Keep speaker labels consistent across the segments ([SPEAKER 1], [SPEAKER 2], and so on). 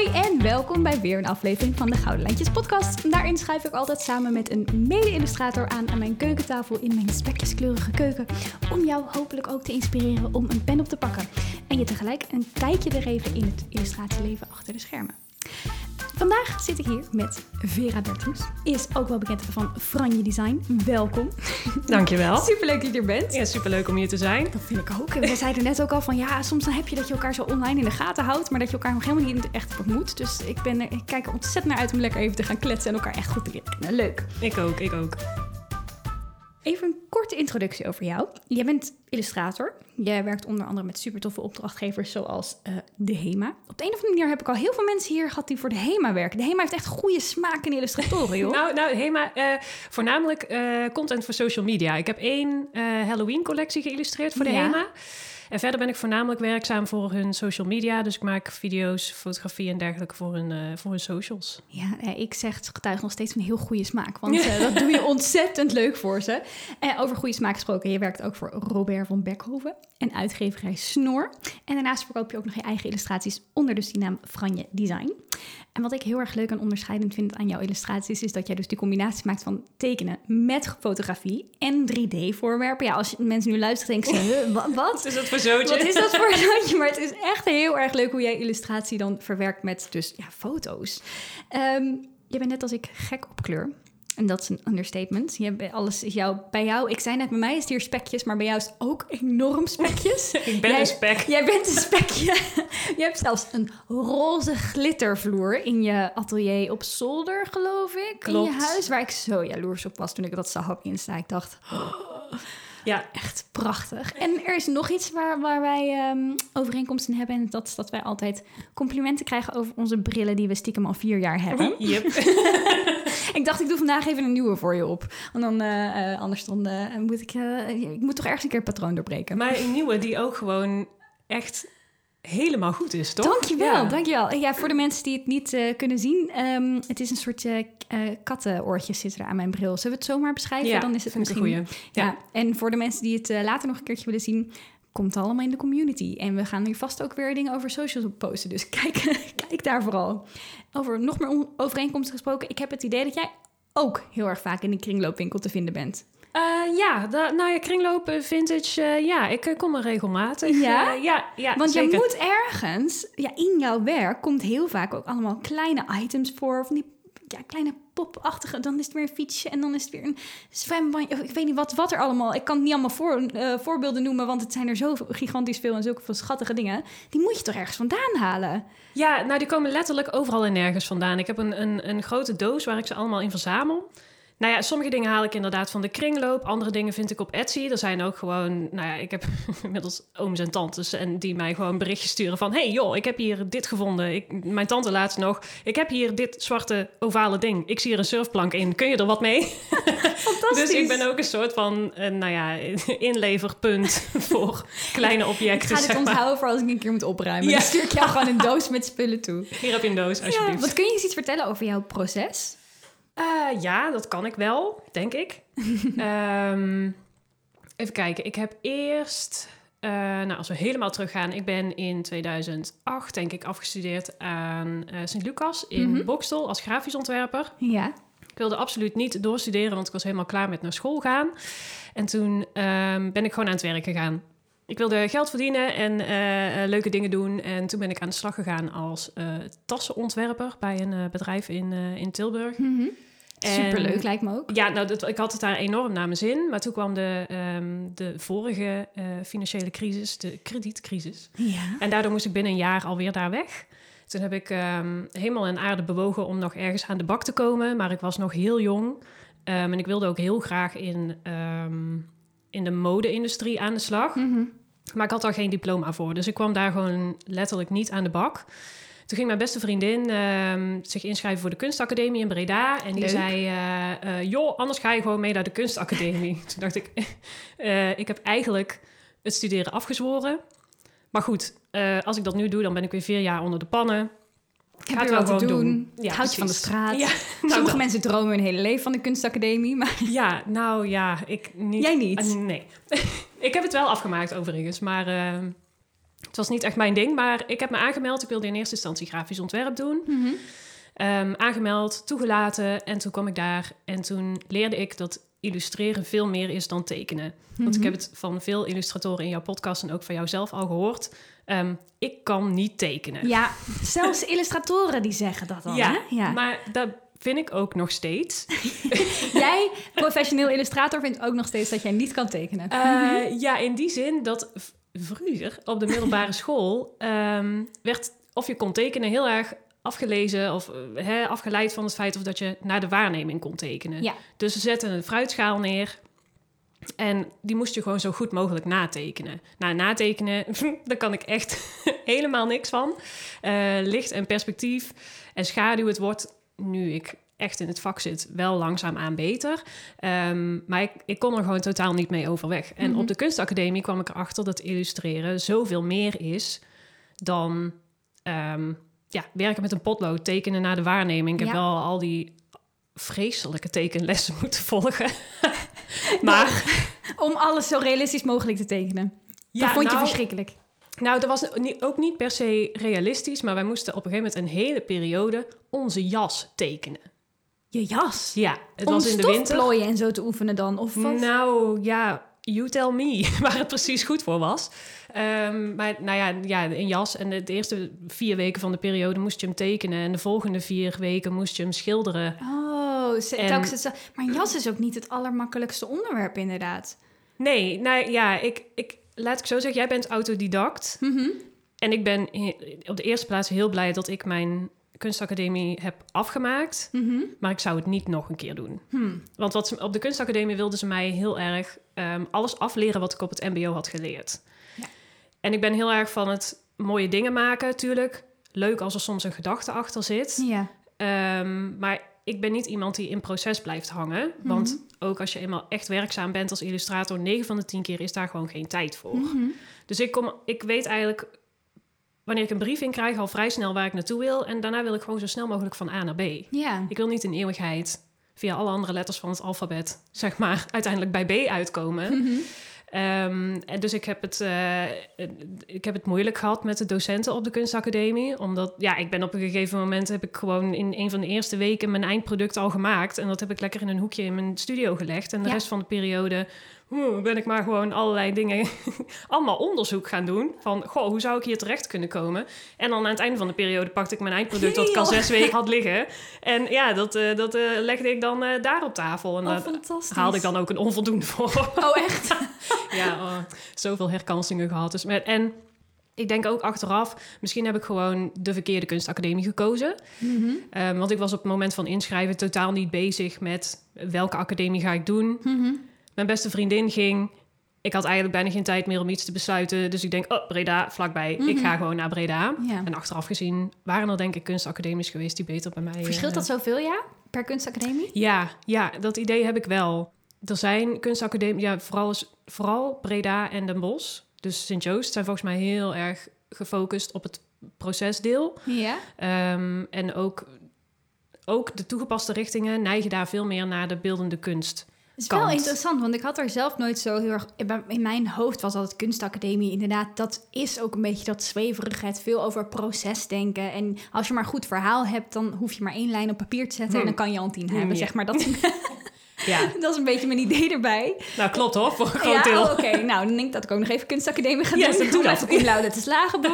[SPEAKER 1] Hoi en welkom bij weer een aflevering van de Gouden Lijntjes podcast. Daarin schuif ik altijd samen met een mede-illustrator aan aan mijn keukentafel in mijn spekjeskleurige keuken. Om jou hopelijk ook te inspireren om een pen op te pakken. En je tegelijk een kijkje er even in het illustratieleven achter de schermen. Vandaag zit ik hier met Vera Bertens. Is ook wel bekend van Franje Design. Welkom.
[SPEAKER 2] Dankjewel.
[SPEAKER 1] Superleuk dat je er bent.
[SPEAKER 2] Ja, superleuk om hier te zijn.
[SPEAKER 1] Dat vind ik ook. En we zeiden net ook al van ja, soms dan heb je dat je elkaar zo online in de gaten houdt, maar dat je elkaar nog helemaal niet echt ontmoet. Dus ik, ben er, ik kijk er ontzettend naar uit om lekker even te gaan kletsen en elkaar echt goed te leren kennen. Leuk.
[SPEAKER 2] Ik ook, ik ook.
[SPEAKER 1] Even een korte introductie over jou. Jij bent illustrator. Jij werkt onder andere met super toffe opdrachtgevers zoals eh, de HEMA. Op de een of andere manier heb ik al heel veel mensen hier gehad die voor de HEMA werken. De HEMA heeft echt goede smaak in illustratoren, joh.
[SPEAKER 2] nou, nou, HEMA, uh, voornamelijk uh, content voor social media. Ik heb één Halloween-collectie geïllustreerd voor de ja. HEMA. En verder ben ik voornamelijk werkzaam voor hun social media. Dus ik maak video's, fotografie en dergelijke voor hun, uh, voor hun socials.
[SPEAKER 1] Ja, ik zeg het getuigt nog steeds van heel goede smaak. Want uh, dat doe je ontzettend leuk voor ze. En over goede smaak gesproken, je werkt ook voor Robert van Beckhoven en uitgeverij Snor. En daarnaast verkoop je ook nog je eigen illustraties onder dus die naam Franje Design. En wat ik heel erg leuk en onderscheidend vind aan jouw illustraties, is dat jij dus die combinatie maakt van tekenen met fotografie en 3D-voorwerpen. Ja, als mensen nu luisteren, denken ze, wat?
[SPEAKER 2] Wat is dat voor zootje?
[SPEAKER 1] Wat is dat voor zootje? Maar het is echt heel erg leuk hoe jij illustratie dan verwerkt met dus ja, foto's. Um, je bent net als ik gek op kleur. En dat is een understatement. Je hebt alles is jou, bij jou, ik zei net, bij mij is het hier spekjes, maar bij jou is het ook enorm spekjes.
[SPEAKER 2] ik ben
[SPEAKER 1] jij,
[SPEAKER 2] een spek.
[SPEAKER 1] Jij bent een spekje. je hebt zelfs een roze glittervloer in je atelier op zolder, geloof ik.
[SPEAKER 2] Klopt.
[SPEAKER 1] In je huis, waar ik zo jaloers op was toen ik dat zag op Insta. Ik dacht, oh, ja, echt prachtig. En er is nog iets waar, waar wij um, overeenkomsten hebben. En dat is dat wij altijd complimenten krijgen over onze brillen die we stiekem al vier jaar hebben.
[SPEAKER 2] Yep.
[SPEAKER 1] ik dacht, ik doe vandaag even een nieuwe voor je op. Want dan, uh, uh, anders dan uh, moet ik... ik moet toch ergens een keer het patroon doorbreken.
[SPEAKER 2] Maar een nieuwe die ook gewoon echt helemaal goed is, toch?
[SPEAKER 1] Dankjewel, ja. dankjewel. Ja, voor de mensen die het niet uh, kunnen zien, um, het is een soort uh, kattenoortjes zitten er aan mijn bril. Zullen we het zomaar beschrijven?
[SPEAKER 2] Ja,
[SPEAKER 1] Dan is het misschien.
[SPEAKER 2] Een goeie.
[SPEAKER 1] Ja. ja. En voor de mensen die het uh, later nog een keertje willen zien, komt allemaal in de community. En we gaan hier vast ook weer dingen over socials op posten. Dus kijk, kijk daar vooral. Over nog meer overeenkomsten gesproken. Ik heb het idee dat jij ook heel erg vaak in de kringloopwinkel te vinden bent.
[SPEAKER 2] Uh, ja, da, nou ja, kringlopen, vintage, uh, ja, ik uh, kom er regelmatig.
[SPEAKER 1] Ja?
[SPEAKER 2] ja, ja,
[SPEAKER 1] Want
[SPEAKER 2] zeker.
[SPEAKER 1] je moet ergens, ja, in jouw werk komt heel vaak ook allemaal kleine items voor, van die ja, kleine popachtige, dan is het weer een fietsje en dan is het weer een zwembandje. Ik weet niet wat, wat er allemaal, ik kan niet allemaal voor, voorbeelden noemen, want het zijn er zo gigantisch veel en zulke veel schattige dingen. Die moet je toch ergens vandaan halen?
[SPEAKER 2] Ja, nou die komen letterlijk overal en nergens vandaan. Ik heb een, een, een grote doos waar ik ze allemaal in verzamel. Nou ja, sommige dingen haal ik inderdaad van de kringloop. Andere dingen vind ik op Etsy. Er zijn ook gewoon, nou ja, ik heb inmiddels ooms en tantes en die mij gewoon berichtjes sturen van... hey joh, ik heb hier dit gevonden. Ik, mijn tante laatst nog, ik heb hier dit zwarte ovale ding. Ik zie er een surfplank in. Kun je er wat mee?
[SPEAKER 1] Fantastisch.
[SPEAKER 2] dus ik ben ook een soort van, uh, nou ja, inleverpunt voor kleine objecten.
[SPEAKER 1] Ik ga dit onthouden voor als ik een keer moet opruimen. Ja. Dan stuur ik jou gewoon een doos met spullen toe.
[SPEAKER 2] Hier heb je een doos, alsjeblieft.
[SPEAKER 1] Ja, wat kun je eens iets vertellen over jouw proces?
[SPEAKER 2] Uh, ja, dat kan ik wel, denk ik. um, even kijken. Ik heb eerst, uh, nou, als we helemaal teruggaan, ik ben in 2008, denk ik, afgestudeerd aan uh, Sint-Lucas in mm -hmm. Bokstel als grafisch ontwerper.
[SPEAKER 1] Ja.
[SPEAKER 2] Ik wilde absoluut niet doorstuderen, want ik was helemaal klaar met naar school gaan. En toen um, ben ik gewoon aan het werk gegaan. Ik wilde geld verdienen en uh, leuke dingen doen. En toen ben ik aan de slag gegaan als uh, tassenontwerper bij een uh, bedrijf in, in Tilburg.
[SPEAKER 1] Mm -hmm. Superleuk, lijkt me ook.
[SPEAKER 2] Ja, nou, dat, ik had het daar enorm naar mijn zin. Maar toen kwam de, um, de vorige financiële crisis, de kredietcrisis.
[SPEAKER 1] Ja.
[SPEAKER 2] En daardoor moest ik binnen een jaar alweer daar weg. Toen heb ik um, helemaal en aarde bewogen om nog ergens aan de bak te komen. Maar ik was nog heel jong. Um, en ik wilde ook heel graag in, in de mode-industrie aan de slag.
[SPEAKER 1] Mm -hmm.
[SPEAKER 2] Maar ik had daar geen diploma voor. Dus ik kwam daar gewoon letterlijk niet aan de bak. Toen ging mijn beste vriendin uh, zich inschrijven voor de kunstacademie in Breda. En die
[SPEAKER 1] Leuk.
[SPEAKER 2] zei, uh, joh, anders ga je gewoon mee naar de kunstacademie. Toen dacht ik, uh, ik heb eigenlijk het studeren afgezworen. Maar goed, als ik dat nu doe, dan ben ik weer vier jaar onder de pannen.
[SPEAKER 1] Ik ga het wel te doen. doen.
[SPEAKER 2] Ja,
[SPEAKER 1] Houd je van de straat.
[SPEAKER 2] Ja,
[SPEAKER 1] nou, Sommige mensen dromen hun hele leven van de kunstacademie. Maar...
[SPEAKER 2] Ja, nou ja, ik niet.
[SPEAKER 1] Jij niet?
[SPEAKER 2] Uh, nee. Ik heb het wel afgemaakt overigens, maar uh, Het was niet echt mijn ding, maar ik heb me aangemeld. Ik wilde in eerste instantie grafisch ontwerp doen.
[SPEAKER 1] Mhm.
[SPEAKER 2] Ehm, aangemeld, toegelaten en toen kwam ik daar en toen leerde ik dat illustreren veel meer is dan tekenen. Want ik
[SPEAKER 1] Mhm.
[SPEAKER 2] heb het van veel illustratoren in jouw podcast en ook van jou zelf al gehoord. Ehm, ik kan niet tekenen.
[SPEAKER 1] Ja, zelfs illustratoren die zeggen dat dan.
[SPEAKER 2] Ja,
[SPEAKER 1] hè? ja.
[SPEAKER 2] maar dat vind ik ook nog steeds.
[SPEAKER 1] Jij, professioneel illustrator, vindt ook nog steeds dat jij niet kan tekenen.
[SPEAKER 2] Eh, ja, in die zin dat vroeger op de middelbare school ehm, werd of je kon tekenen heel erg afgelezen of eh, afgeleid van het feit of dat je naar de waarneming kon tekenen.
[SPEAKER 1] Ja.
[SPEAKER 2] Dus ze zetten een fruitschaal neer en die moest je gewoon zo goed mogelijk natekenen. Nou, natekenen, daar kan ik echt helemaal niks van. Eh, licht en perspectief en schaduw, het wordt nu ik echt in het vak zit wel langzaamaan beter. Ehm, maar ik, ik kon er gewoon totaal niet mee overweg. En
[SPEAKER 1] Mhm.
[SPEAKER 2] op de kunstacademie kwam ik erachter dat illustreren zoveel meer is dan ehm, ja, werken met een potlood, tekenen naar de waarneming. Ik heb wel al die vreselijke tekenlessen moeten volgen. maar
[SPEAKER 1] Om alles zo realistisch mogelijk te tekenen.
[SPEAKER 2] ja,
[SPEAKER 1] dat vond je
[SPEAKER 2] nou,
[SPEAKER 1] verschrikkelijk.
[SPEAKER 2] Nou, dat was ook niet per se realistisch, maar wij moesten op een gegeven moment een hele periode onze jas tekenen.
[SPEAKER 1] Je jas.
[SPEAKER 2] Ja, het
[SPEAKER 1] Om
[SPEAKER 2] was in de winter.
[SPEAKER 1] stofplooien en zo te oefenen dan? Of wat?
[SPEAKER 2] Nou ja, you tell me waar het precies goed voor was. Ehm, maar nou ja, ja, een jas. En de, de eerste vier weken van de periode moest je hem tekenen. En de volgende vier weken moest je hem schilderen.
[SPEAKER 1] Oh, ze,
[SPEAKER 2] En-
[SPEAKER 1] maar een jas is ook niet het allermakkelijkste onderwerp inderdaad.
[SPEAKER 2] Nee, nou ja, ik, ik, laat ik zo zeggen, jij bent autodidact.
[SPEAKER 1] Mhm.
[SPEAKER 2] En ik ben op de eerste plaats heel blij dat ik mijn kunstacademie heb afgemaakt.
[SPEAKER 1] Mhm.
[SPEAKER 2] Maar ik zou het niet nog een keer doen.
[SPEAKER 1] Hmm.
[SPEAKER 2] Want wat ze, op de kunstacademie wilden ze mij heel erg ehm, alles afleren wat ik op het MBO had geleerd.
[SPEAKER 1] Ja.
[SPEAKER 2] En ik ben heel erg van het mooie dingen maken, natuurlijk. Leuk als er soms een gedachte achter zit.
[SPEAKER 1] Ja.
[SPEAKER 2] Ehm, maar ik ben niet iemand die in proces blijft hangen. Want ook als je eenmaal echt werkzaam bent als illustrator, 9 van de 10 keer is daar gewoon geen tijd voor.
[SPEAKER 1] Mhm.
[SPEAKER 2] Dus ik, kom, ik weet eigenlijk wanneer ik een briefing krijg al vrij snel waar ik naartoe wil. En daarna wil ik gewoon zo snel mogelijk van A naar B.
[SPEAKER 1] Ja.
[SPEAKER 2] Ik wil niet in eeuwigheid via alle andere letters van het alfabet, zeg maar, uiteindelijk bij B uitkomen.
[SPEAKER 1] Mhm.
[SPEAKER 2] Ehm, en dus ik heb, het, eh, ik heb het moeilijk gehad met de docenten op de kunstacademie. Omdat, ja, ik ben op een gegeven moment... heb ik gewoon in een van de eerste weken mijn eindproduct al gemaakt. En dat heb ik lekker in een hoekje in mijn studio gelegd. En de
[SPEAKER 1] Ja.
[SPEAKER 2] rest van de periode ben ik maar gewoon allerlei dingen... allemaal onderzoek gaan doen. Van, goh, hoe zou ik hier terecht kunnen komen? En dan aan het einde van de periode pakte ik mijn eindproduct... dat ik al zes weken had liggen. En ja, dat, eh, dat eh, legde ik dan eh, daar op tafel. En
[SPEAKER 1] Oh,
[SPEAKER 2] daar
[SPEAKER 1] fantastisch.
[SPEAKER 2] haalde ik dan ook een onvoldoende voor.
[SPEAKER 1] Oh, echt?
[SPEAKER 2] Ja, oh, zoveel herkansingen gehad. Dus met, en ik denk ook achteraf, misschien heb ik gewoon de verkeerde kunstacademie gekozen.
[SPEAKER 1] Mhm.
[SPEAKER 2] Ehm, want ik was op het moment van inschrijven totaal niet bezig met welke academie ga ik doen.
[SPEAKER 1] Mhm.
[SPEAKER 2] Mijn beste vriendin ging. Ik had eigenlijk bijna geen tijd meer om iets te besluiten. Dus ik denk, oh, Breda, vlakbij. Ik
[SPEAKER 1] Mhm.
[SPEAKER 2] ga gewoon naar Breda.
[SPEAKER 1] Ja.
[SPEAKER 2] En achteraf gezien waren er denk ik kunstacademies geweest die beter bij mij...
[SPEAKER 1] Verschilt
[SPEAKER 2] eh,
[SPEAKER 1] dat zoveel, ja? Per kunstacademie?
[SPEAKER 2] ja, ja, dat idee heb ik wel. Er zijn kunstacademie, ja, vooral, vooral Breda en Den Bosch. Dus Sint-Joost zijn volgens mij heel erg gefocust op het procesdeel.
[SPEAKER 1] Ja.
[SPEAKER 2] Ehm, en ook, ook de toegepaste richtingen neigen daar veel meer naar de beeldende kunst.
[SPEAKER 1] Het is wel interessant, want ik had er zelf nooit zo heel erg... In mijn hoofd was altijd kunstacademie inderdaad... dat is ook een beetje dat zweverigheid, veel over procesdenken. En als je maar goed verhaal hebt, dan hoef je maar één lijn op papier te zetten... en dan kan je al een tien hebben,
[SPEAKER 2] Ja.
[SPEAKER 1] zeg maar. Dat,
[SPEAKER 2] Ja,
[SPEAKER 1] dat is een beetje mijn idee erbij.
[SPEAKER 2] nou klopt hoor, voor een groot
[SPEAKER 1] ja,
[SPEAKER 2] deel.
[SPEAKER 1] oh, oké. Nou, dan denk ik dat ik ook nog even kunstacademie ga doen.
[SPEAKER 2] doe
[SPEAKER 1] om
[SPEAKER 2] dat.
[SPEAKER 1] even laude te slagen.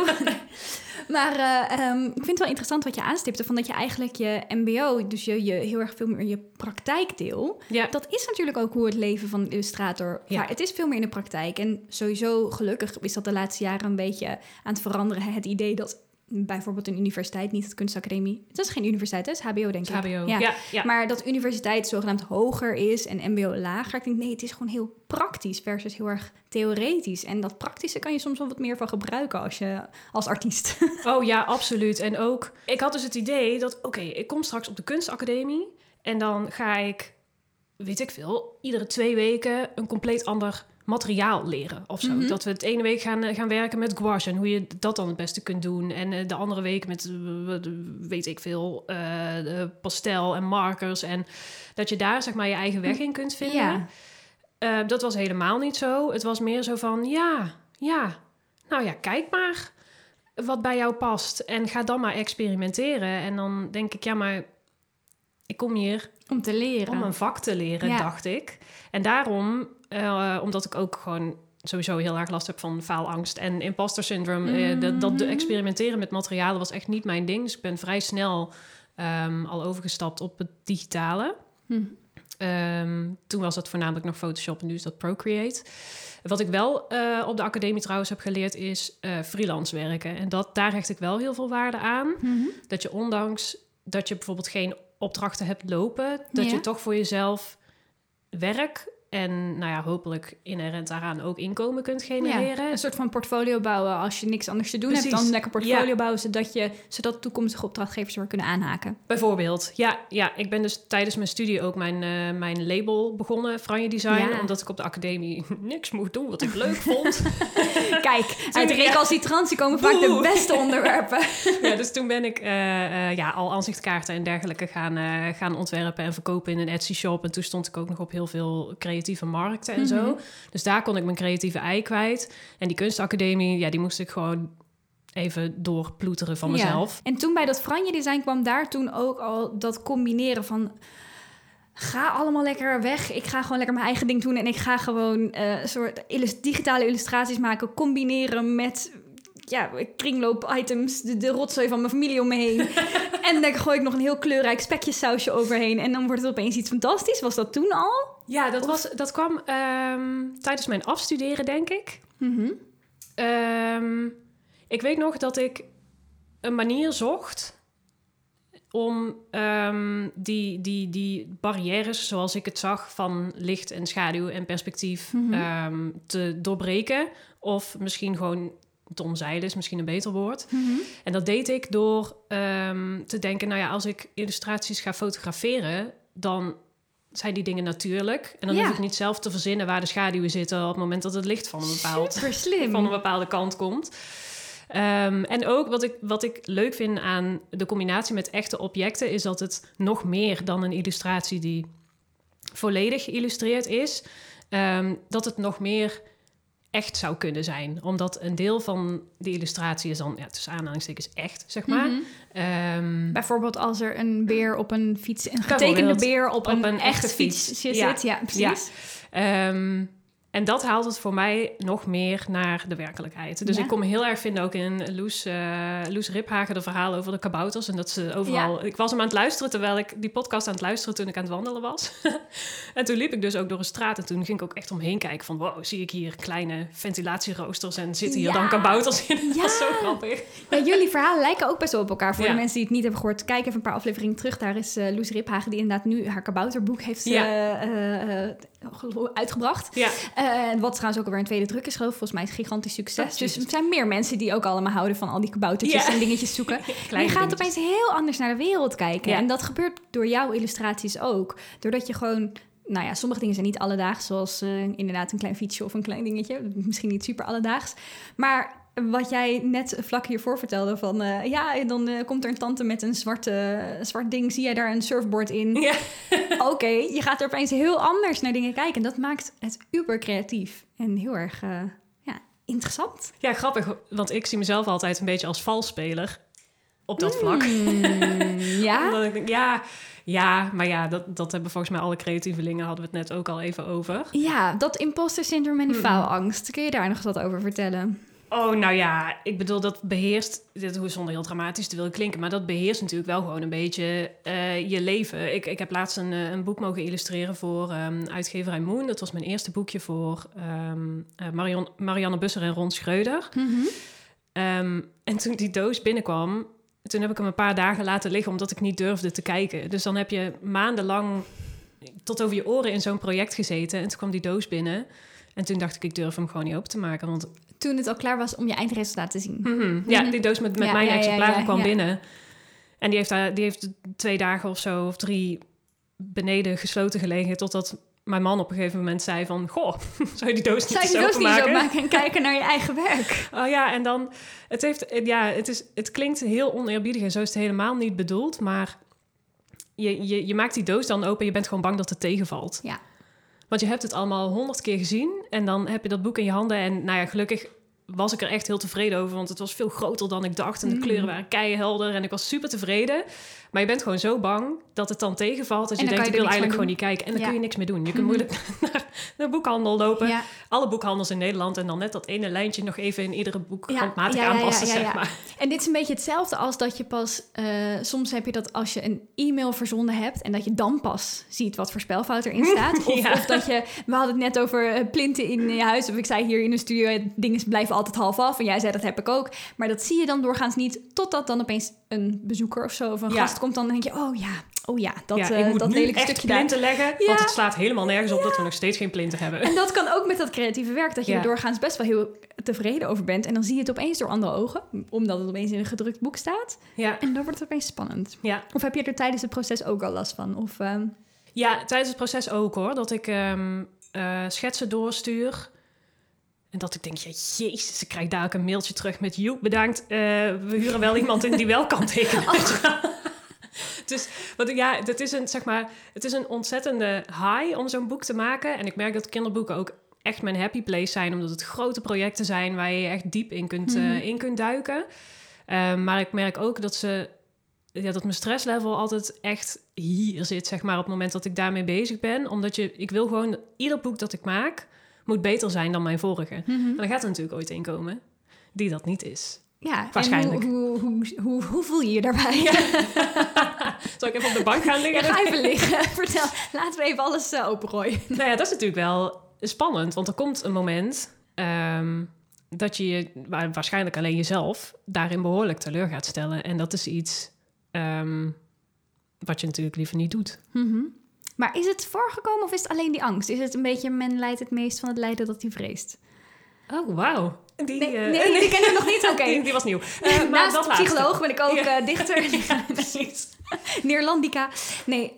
[SPEAKER 1] Maar eh, ehm, ik vind het wel interessant wat je aanstipte... van dat je eigenlijk je mbo, dus je, je heel erg veel meer je praktijkdeel...
[SPEAKER 2] Ja,
[SPEAKER 1] Dat is natuurlijk ook hoe het leven van een illustrator...
[SPEAKER 2] Ja.
[SPEAKER 1] Maar het is veel meer in de praktijk. En sowieso, gelukkig is dat de laatste jaren een beetje aan het veranderen. Het idee dat bijvoorbeeld een universiteit, niet het kunstacademie... Het is geen universiteit, het is hbo, denk ik.
[SPEAKER 2] HBO.
[SPEAKER 1] Ja.
[SPEAKER 2] Ja, ja.
[SPEAKER 1] Maar dat universiteit zogenaamd hoger is en mbo lager. Ik denk, nee, het is gewoon heel praktisch versus heel erg theoretisch. En dat praktische kan je soms wel wat meer van gebruiken als je als artiest.
[SPEAKER 2] Oh ja, absoluut. En ook, ik had dus het idee dat, oké, ik kom straks op de kunstacademie en dan ga ik, weet ik veel, iedere twee weken een compleet ander materiaal leren of zo.
[SPEAKER 1] Mhm.
[SPEAKER 2] Dat we het ene week gaan, eh, gaan werken met gouache en hoe je dat dan het beste kunt doen. En eh, de andere week met, eh, weet ik veel, pastel en markers. En dat je daar zeg maar je eigen weg in kunt vinden.
[SPEAKER 1] Ja.
[SPEAKER 2] Dat was helemaal niet zo. Het was meer zo van, ja, ja, nou ja, kijk maar wat bij jou past. En ga dan maar experimenteren. En dan denk ik, ja, maar ik kom hier
[SPEAKER 1] Om te leren.
[SPEAKER 2] om een vak te leren,
[SPEAKER 1] Ja.
[SPEAKER 2] dacht ik. En daarom, eh, omdat ik ook gewoon sowieso heel erg last heb van faalangst en imposter syndrome. eh, dat, dat
[SPEAKER 1] Mhm.
[SPEAKER 2] experimenteren met materialen was echt niet mijn ding. Dus ik ben vrij snel ehm, al overgestapt op het digitale.
[SPEAKER 1] Hm.
[SPEAKER 2] Ehm, toen was dat voornamelijk nog Photoshop en nu is dat Procreate. Wat ik wel eh, op de academie trouwens heb geleerd is eh, freelance werken. En dat, daar hecht ik wel heel veel waarde aan.
[SPEAKER 1] Mhm.
[SPEAKER 2] Dat je ondanks dat je bijvoorbeeld geen opdrachten hebt lopen, dat
[SPEAKER 1] Ja.
[SPEAKER 2] je toch voor jezelf werk en nou ja, hopelijk inherent daaraan ook inkomen kunt genereren.
[SPEAKER 1] Ja, een soort van portfolio bouwen. Als je niks anders te doen hebt, dan lekker portfolio
[SPEAKER 2] Ja.
[SPEAKER 1] bouwen, zodat, je, zodat toekomstige opdrachtgevers er kunnen aanhaken.
[SPEAKER 2] Bijvoorbeeld, ja, ja, ik ben dus tijdens mijn studie ook mijn, eh, mijn label begonnen, Franje Design,
[SPEAKER 1] Ja.
[SPEAKER 2] omdat ik op de academie niks mocht doen wat ik leuk vond.
[SPEAKER 1] Kijk, uit recalcitrantie komen vaak de beste onderwerpen.
[SPEAKER 2] ja, dus toen ben ik eh, eh, ja, al aanzichtkaarten en dergelijke gaan, gaan ontwerpen en verkopen in een Etsy shop. En toen stond ik ook nog op heel veel creatieve markten en
[SPEAKER 1] Mhm.
[SPEAKER 2] zo. Dus daar kon ik mijn creatieve ei kwijt. En die kunstacademie, ja, die moest ik gewoon even doorploeteren van mezelf.
[SPEAKER 1] Ja. En toen bij dat Franje design kwam daar toen ook al dat combineren van... Ga allemaal lekker weg. Ik ga gewoon lekker mijn eigen ding doen. En ik ga gewoon een soort digitale illustraties maken. Combineren met ja, kringloop-items. De, de rotzooi van mijn familie om me heen. en dan gooi ik nog een heel kleurrijk spekjesausje overheen. En dan wordt het opeens iets fantastisch. Was dat toen al?
[SPEAKER 2] Ja, dat, was, dat kwam ehm, tijdens mijn afstuderen, denk ik.
[SPEAKER 1] Mhm.
[SPEAKER 2] Ehm, ik weet nog dat ik een manier zocht om ehm, die, die, die barrières, zoals ik het zag, van licht en schaduw en perspectief
[SPEAKER 1] Mhm.
[SPEAKER 2] te doorbreken. Of misschien gewoon omzeilen is misschien een beter woord.
[SPEAKER 1] Mhm.
[SPEAKER 2] En dat deed ik door te denken, nou ja, als ik illustraties ga fotograferen, dan zijn die dingen natuurlijk. En dan
[SPEAKER 1] Ja.
[SPEAKER 2] hoef ik niet zelf te verzinnen waar de schaduwen zitten op het moment dat het licht van een bepaald van een bepaalde kant komt. Ehm, en ook wat ik, wat ik leuk vind aan de combinatie met echte objecten, is dat het nog meer dan een illustratie die volledig geïllustreerd is, ehm, dat het nog meer echt zou kunnen zijn. Omdat een deel van die illustratie is dan, ja, tussen aanhalingstekens echt, zeg maar.
[SPEAKER 1] Mhm.
[SPEAKER 2] Ehm,
[SPEAKER 1] Bijvoorbeeld als er een beer op een fiets, een getekende beer op,
[SPEAKER 2] Op
[SPEAKER 1] een,
[SPEAKER 2] een
[SPEAKER 1] echte fiets,
[SPEAKER 2] fiets.
[SPEAKER 1] zit.
[SPEAKER 2] Ja.
[SPEAKER 1] Ja, precies.
[SPEAKER 2] Ehm, en dat haalt het voor mij nog meer naar de werkelijkheid. Dus
[SPEAKER 1] Ja.
[SPEAKER 2] ik kon me heel erg vinden ook in Loes, eh Loes Riphagen, de verhaal over de kabouters. En dat ze overal... Ik was hem aan het luisteren terwijl ik die podcast aan het luisteren toen ik aan het wandelen was. en toen liep ik dus ook door een straat en toen ging ik ook echt omheen kijken van... Wow, zie ik hier kleine ventilatieroosters en zitten hier
[SPEAKER 1] Ja.
[SPEAKER 2] dan kabouters in? Dat was zo grappig.
[SPEAKER 1] Ja, jullie verhalen lijken ook best wel op elkaar. Voor de mensen die het niet hebben gehoord, kijk even een paar afleveringen terug. Daar is eh Loes Riphagen, die inderdaad nu haar kabouterboek heeft
[SPEAKER 2] Ja.
[SPEAKER 1] uitgebracht.
[SPEAKER 2] Ja,
[SPEAKER 1] Eh, wat trouwens ook alweer een tweede druk is, geloof. Volgens mij is het gigantisch succes. Dus er zijn meer mensen die ook allemaal houden van al die kaboutertjes
[SPEAKER 2] Ja.
[SPEAKER 1] en dingetjes zoeken. je gaat
[SPEAKER 2] dingetjes.
[SPEAKER 1] opeens heel anders naar de wereld kijken.
[SPEAKER 2] Ja.
[SPEAKER 1] En dat gebeurt door jouw illustraties ook. Doordat je gewoon... Nou ja, sommige dingen zijn niet alledaags. Zoals eh, inderdaad een klein fietsje of een klein dingetje. Misschien niet super alledaags. Maar wat jij net vlak hiervoor vertelde van... eh, ja, dan eh, komt er een tante met een zwarte, zwart ding. Zie jij daar een surfboard in?
[SPEAKER 2] Ja.
[SPEAKER 1] Oké, je gaat er opeens heel anders naar dingen kijken. En dat maakt het uber creatief. En heel erg eh, ja, interessant.
[SPEAKER 2] ja, grappig, want ik zie mezelf altijd een beetje als valspeler op dat vlak.
[SPEAKER 1] Mm, ja?
[SPEAKER 2] Omdat ik denk, ja, ja, maar ja, dat, dat hebben volgens mij alle creatievelingen, hadden we het net ook al even over.
[SPEAKER 1] Ja, dat imposter syndroom en die
[SPEAKER 2] Mm.
[SPEAKER 1] faalangst. Kun je daar nog wat over vertellen?
[SPEAKER 2] Oh, nou ja, ik bedoel, dat beheerst, dit hoeft zonder heel dramatisch te willen klinken, maar dat beheerst natuurlijk wel gewoon een beetje eh, je leven. Ik, ik heb laatst een, eh, een boek mogen illustreren voor ehm, uitgeverij Moon. Dat was mijn eerste boekje voor Marion, Marianne Busser en Ron Schreuder. Ehm, en toen die doos binnenkwam, toen heb ik hem een paar dagen laten liggen omdat ik niet durfde te kijken. Dus dan heb je maandenlang tot over je oren in zo'n project gezeten. En toen kwam die doos binnen. En toen dacht ik, ik durf hem gewoon niet open te maken. Want
[SPEAKER 1] Toen het al klaar was om je eindresultaat te zien.
[SPEAKER 2] mhm, ja, die doos met, met
[SPEAKER 1] Ja,
[SPEAKER 2] mijn
[SPEAKER 1] ja,
[SPEAKER 2] exemplaren
[SPEAKER 1] ja,
[SPEAKER 2] kwam binnen. En die heeft, daar, die heeft twee dagen of zo, of drie, beneden gesloten gelegen. Totdat mijn man op een gegeven moment zei van... Goh, zou je die doos niet
[SPEAKER 1] Zou je die doos niet opmaken en kijken naar je eigen werk?
[SPEAKER 2] Oh ja, en dan, het, heeft, ja, het, is, het klinkt heel oneerbiedig en zo is het helemaal niet bedoeld, maar je, je, je maakt die doos dan open en je bent gewoon bang dat het tegenvalt.
[SPEAKER 1] Ja.
[SPEAKER 2] Want je hebt het allemaal honderd keer gezien en dan heb je dat boek in je handen en nou ja, gelukkig was ik er echt heel tevreden over. Want het was veel groter dan ik dacht. En de
[SPEAKER 1] Mm.
[SPEAKER 2] kleuren waren keihelder. En ik was super tevreden. Maar je bent gewoon zo bang dat het dan tegenvalt. Dat
[SPEAKER 1] En
[SPEAKER 2] je denkt,
[SPEAKER 1] kan
[SPEAKER 2] ik
[SPEAKER 1] je
[SPEAKER 2] wil eigenlijk gewoon niet kijken. En dan
[SPEAKER 1] Ja.
[SPEAKER 2] kun je niks meer doen. Je kunt moeilijk naar de boekhandel lopen.
[SPEAKER 1] Ja.
[SPEAKER 2] Alle boekhandels in Nederland. En dan net dat ene lijntje nog even in iedere boek
[SPEAKER 1] Ja,
[SPEAKER 2] handmatig aanpassen, zeg maar.
[SPEAKER 1] En dit is een beetje hetzelfde als dat je pas... eh, soms heb je dat als je een e-mail verzonden hebt... en dat je dan pas ziet wat voor spelfout erin staat. Of, of dat je... We hadden het net over eh, plinten in je huis. Of ik zei hier in de studio... eh, dingen blijven altijd half af. En jij zei dat heb ik ook. Maar dat zie je dan doorgaans niet... totdat dan opeens een bezoeker of zo... of een
[SPEAKER 2] Ja.
[SPEAKER 1] gast komt. Dan denk je, oh ja, oh ja, dat,
[SPEAKER 2] ja,
[SPEAKER 1] eh,
[SPEAKER 2] ik moet
[SPEAKER 1] dat
[SPEAKER 2] nu
[SPEAKER 1] lelijke
[SPEAKER 2] echt
[SPEAKER 1] stukje daar.
[SPEAKER 2] plinten leggen.
[SPEAKER 1] Ja.
[SPEAKER 2] Want het slaat helemaal nergens op dat we nog steeds geen plinten hebben.
[SPEAKER 1] En dat kan ook met dat creatieve werk, dat je er doorgaans best wel heel tevreden over bent. En dan zie je het opeens door andere ogen, omdat het opeens in een gedrukt boek staat.
[SPEAKER 2] Ja,
[SPEAKER 1] En dan wordt het opeens spannend.
[SPEAKER 2] ja.
[SPEAKER 1] Of heb je er tijdens het proces ook al last van? Of, ehm,
[SPEAKER 2] Ja, tijdens het proces ook hoor. Dat ik ehm, eh, schetsen doorstuur. En dat ik denk, ja, jezus, ik krijg daar ook een mailtje terug met... Joep, bedankt, eh, we huren wel iemand in die wel kan tekenen. dus wat, ja, dat is een, zeg maar, het is een ontzettende high om zo'n boek te maken. En ik merk dat kinderboeken ook echt mijn happy place zijn... omdat het grote projecten zijn waar je echt diep in kunt, eh,
[SPEAKER 1] Mhm.
[SPEAKER 2] in kunt duiken. Ehm, maar ik merk ook dat ze ja, dat mijn stresslevel altijd echt hier zit, zeg maar, op het moment dat ik daarmee bezig ben. Omdat je, ik wil gewoon, ieder boek dat ik maak, moet beter zijn dan mijn vorige. En dan gaat er natuurlijk ooit een komen die dat niet is.
[SPEAKER 1] ja,
[SPEAKER 2] Waarschijnlijk.
[SPEAKER 1] En hoe, hoe, hoe, voel je je daarbij?
[SPEAKER 2] Zal ik even op de bank gaan
[SPEAKER 1] Ja,
[SPEAKER 2] liggen?
[SPEAKER 1] ga even liggen. Vertel, laten we even alles eh, opengooien.
[SPEAKER 2] nou ja, dat is natuurlijk wel spannend, want er komt een moment ehm, dat je je, wa- waarschijnlijk alleen jezelf, daarin behoorlijk teleur gaat stellen. En dat is iets ehm, wat je natuurlijk liever niet doet.
[SPEAKER 1] Mhm. Maar is het voorgekomen of is het alleen die angst? Is het een beetje men leidt het meest van het lijden dat hij vreest?
[SPEAKER 2] Oh, wauw. Die,
[SPEAKER 1] Nee,
[SPEAKER 2] eh,
[SPEAKER 1] nee, die ken ik nog niet. Oké.
[SPEAKER 2] die, die was nieuw. Eh, maar
[SPEAKER 1] Naast
[SPEAKER 2] dat
[SPEAKER 1] psycholoog ben ik ook
[SPEAKER 2] Ja.
[SPEAKER 1] eh, dichter.
[SPEAKER 2] Ja, precies.
[SPEAKER 1] Neerlandica. Nee,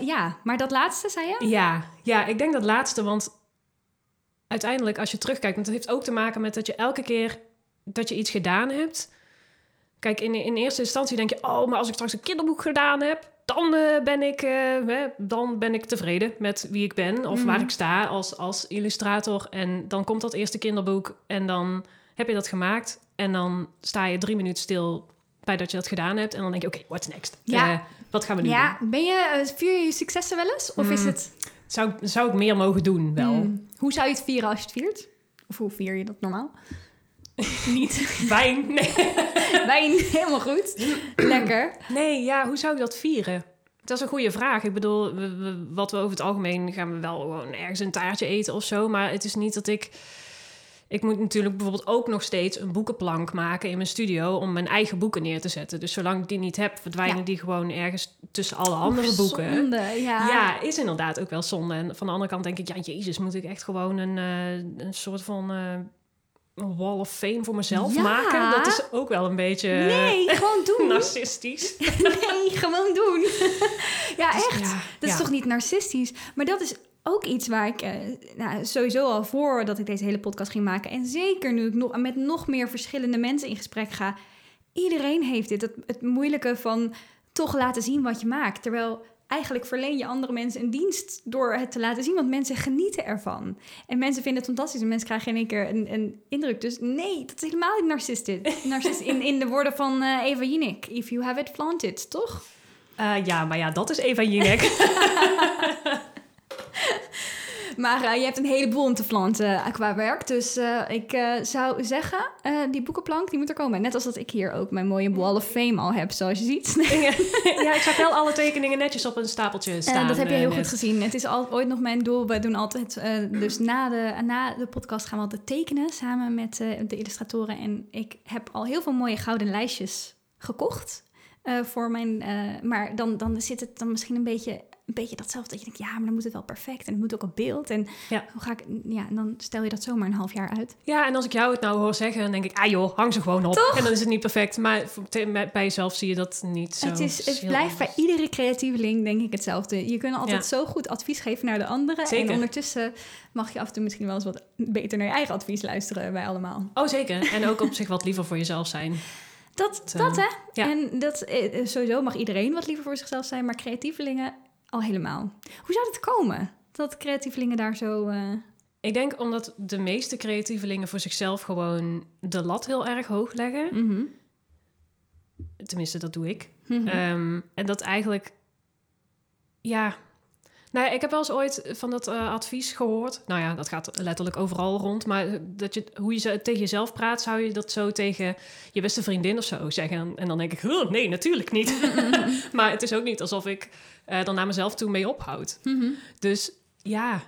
[SPEAKER 1] ja. Maar dat laatste, zei je?
[SPEAKER 2] Ja, ja, ik denk dat laatste, want uiteindelijk als je terugkijkt, want het heeft ook te maken met dat je elke keer dat je iets gedaan hebt. Kijk, in, in eerste instantie denk je, oh, maar als ik straks een kinderboek gedaan heb, dan ben ik, eh, hè, dan ben ik tevreden met wie ik ben of
[SPEAKER 1] Mhm.
[SPEAKER 2] waar ik sta als, als illustrator. En dan komt dat eerste kinderboek en dan heb je dat gemaakt en dan sta je drie minuten stil bij dat je dat gedaan hebt en dan denk je, oké, what's next?
[SPEAKER 1] Ja.
[SPEAKER 2] Eh, wat gaan we nu doen?
[SPEAKER 1] Ja, ben je, eh, vier je je successen wel eens? Of is
[SPEAKER 2] Mm,
[SPEAKER 1] het...
[SPEAKER 2] Zou, zou ik meer mogen doen, wel.
[SPEAKER 1] Hmm, hoe zou je het vieren als je het viert? Of hoe vier je dat normaal? Niet.
[SPEAKER 2] Wijn? Nee.
[SPEAKER 1] Wijn, helemaal goed. Lekker.
[SPEAKER 2] nee, ja, hoe zou ik dat vieren? Dat is een goede vraag. Ik bedoel, we- we- wat we over het algemeen gaan we wel gewoon ergens een taartje eten of zo. Maar het is niet dat ik... Ik moet natuurlijk bijvoorbeeld ook nog steeds een boekenplank maken in mijn studio... om mijn eigen boeken neer te zetten. Dus zolang ik die niet heb, verdwijnen
[SPEAKER 1] Ja.
[SPEAKER 2] die gewoon ergens tussen alle andere
[SPEAKER 1] Oeh,
[SPEAKER 2] boeken.
[SPEAKER 1] zonde, ja.
[SPEAKER 2] Ja, is inderdaad ook wel zonde. En van de andere kant denk ik, ja, jezus, moet ik echt gewoon een, eh, een soort van eh, wall of fame voor mezelf
[SPEAKER 1] Ja.
[SPEAKER 2] maken? Dat is ook wel een beetje
[SPEAKER 1] Nee, gewoon doen.
[SPEAKER 2] narcistisch.
[SPEAKER 1] Nee, gewoon doen. ja,
[SPEAKER 2] Dus
[SPEAKER 1] echt.
[SPEAKER 2] ja,
[SPEAKER 1] Dat is toch niet narcistisch? Maar dat is ook iets waar ik eh, nou, sowieso al voor dat ik deze hele podcast ging maken. En zeker nu ik nog, met nog meer verschillende mensen in gesprek ga. Iedereen heeft dit. Het, het moeilijke van toch laten zien wat je maakt. Terwijl eigenlijk verleen je andere mensen een dienst door het te laten zien. Want mensen genieten ervan. En mensen vinden het fantastisch. En mensen krijgen in één keer een, een indruk. Dus nee, dat is helemaal niet narcistisch. Narcist in, in de woorden van eh, Eva Jinek. If you have it, plant it. Toch?
[SPEAKER 2] Eh, ja, maar ja, dat is Eva Jinek.
[SPEAKER 1] Maar eh, je hebt een heleboel om te planten qua werk. Dus eh, ik eh, zou zeggen, eh, die boekenplank die moet er komen. Net als dat ik hier ook mijn mooie Wall of Fame al heb, zoals je ziet.
[SPEAKER 2] ja, ik zag wel alle tekeningen netjes op een stapeltje staan.
[SPEAKER 1] Eh, dat heb je
[SPEAKER 2] eh,
[SPEAKER 1] heel
[SPEAKER 2] net.
[SPEAKER 1] goed gezien. Het is al, ooit nog mijn doel. We doen altijd, eh, dus na de, na de podcast gaan we altijd tekenen samen met eh, de illustratoren. En ik heb al heel veel mooie gouden lijstjes gekocht. eh, voor mijn, eh, maar dan, dan zit het dan misschien een beetje, een beetje datzelfde. Dat je denkt, ja, maar dan moet het wel perfect. En het moet ook op beeld. En
[SPEAKER 2] Ja.
[SPEAKER 1] hoe ga ik, ja, en dan stel je dat zomaar een half jaar uit.
[SPEAKER 2] Ja, en als ik jou het nou hoor zeggen, dan denk ik, ah joh, hang ze gewoon op. En dan is het niet perfect. Maar bij jezelf zie je dat niet zo.
[SPEAKER 1] het, is, het blijft bij iedere creatieveling denk ik hetzelfde. Je kunt altijd
[SPEAKER 2] Ja.
[SPEAKER 1] zo goed advies geven naar de anderen.
[SPEAKER 2] Zeker.
[SPEAKER 1] En ondertussen mag je af en toe misschien wel eens wat beter naar je eigen advies luisteren bij allemaal.
[SPEAKER 2] Oh, zeker. En ook op zich wat liever voor jezelf zijn.
[SPEAKER 1] Dat,
[SPEAKER 2] Dat,
[SPEAKER 1] dat hè?
[SPEAKER 2] ja.
[SPEAKER 1] En dat, eh, sowieso mag iedereen wat liever voor zichzelf zijn, maar creatievelingen al helemaal. Hoe zou het komen dat creatievelingen daar zo... eh,
[SPEAKER 2] Ik denk omdat de meeste creatievelingen voor zichzelf gewoon de lat heel erg hoog leggen.
[SPEAKER 1] Mhm.
[SPEAKER 2] Tenminste, dat doe ik.
[SPEAKER 1] Mhm.
[SPEAKER 2] Ehm, en dat eigenlijk, ja. Nou ik heb wel eens ooit van dat eh, advies gehoord. Nou ja, dat gaat letterlijk overal rond. Maar dat je, hoe je ze- tegen jezelf praat, zou je dat zo tegen je beste vriendin of zo zeggen. En dan denk ik, "Huh, nee, natuurlijk niet. maar het is ook niet alsof ik eh dan naar mezelf toe mee ophoud.
[SPEAKER 1] Mhm.
[SPEAKER 2] Dus ja.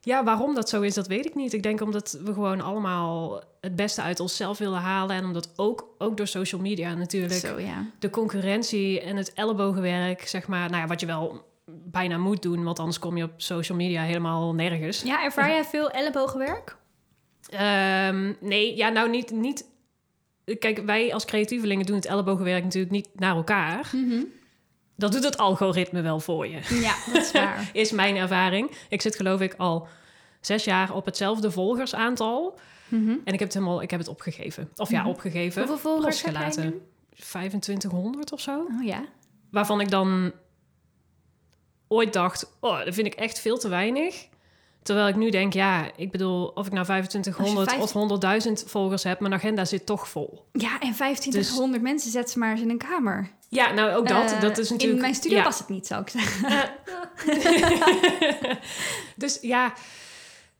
[SPEAKER 2] ja, waarom dat zo is, dat weet ik niet. Ik denk omdat we gewoon allemaal het beste uit onszelf willen halen. En omdat ook, ook door social media natuurlijk
[SPEAKER 1] Zo, ja.
[SPEAKER 2] de concurrentie en het ellebogenwerk, zeg maar, nou ja, wat je wel bijna moet doen, want anders kom je op social media helemaal nergens.
[SPEAKER 1] Ja, ervaar jij veel ellebogenwerk?
[SPEAKER 2] Ehm, nee, ja, nou niet, niet. Kijk, wij als creatievelingen doen het ellebogenwerk natuurlijk niet naar elkaar. Dat doet het algoritme wel voor je,
[SPEAKER 1] Ja, dat is waar.
[SPEAKER 2] is mijn ervaring. Ik zit geloof ik al zes jaar op hetzelfde volgersaantal.
[SPEAKER 1] Mhm.
[SPEAKER 2] En ik heb het helemaal, ik heb het opgegeven. Of ja,
[SPEAKER 1] Mhm.
[SPEAKER 2] opgegeven.
[SPEAKER 1] Hoeveel volgers heb jij
[SPEAKER 2] losgelaten.
[SPEAKER 1] nu?
[SPEAKER 2] 2500 of zo.
[SPEAKER 1] Oh ja.
[SPEAKER 2] waarvan ik dan ooit dacht, oh, dat vind ik echt veel te weinig. Terwijl ik nu denk, ja, ik bedoel, of ik nou 2500
[SPEAKER 1] Als je
[SPEAKER 2] of 100.000 volgers heb, mijn agenda zit toch vol.
[SPEAKER 1] Ja, en 2500 mensen zet ze maar eens in een kamer.
[SPEAKER 2] Ja, nou ook dat,
[SPEAKER 1] Eh,
[SPEAKER 2] dat is natuurlijk...
[SPEAKER 1] In mijn studio
[SPEAKER 2] ja.
[SPEAKER 1] past het niet, zou ik zeggen.
[SPEAKER 2] dus ja,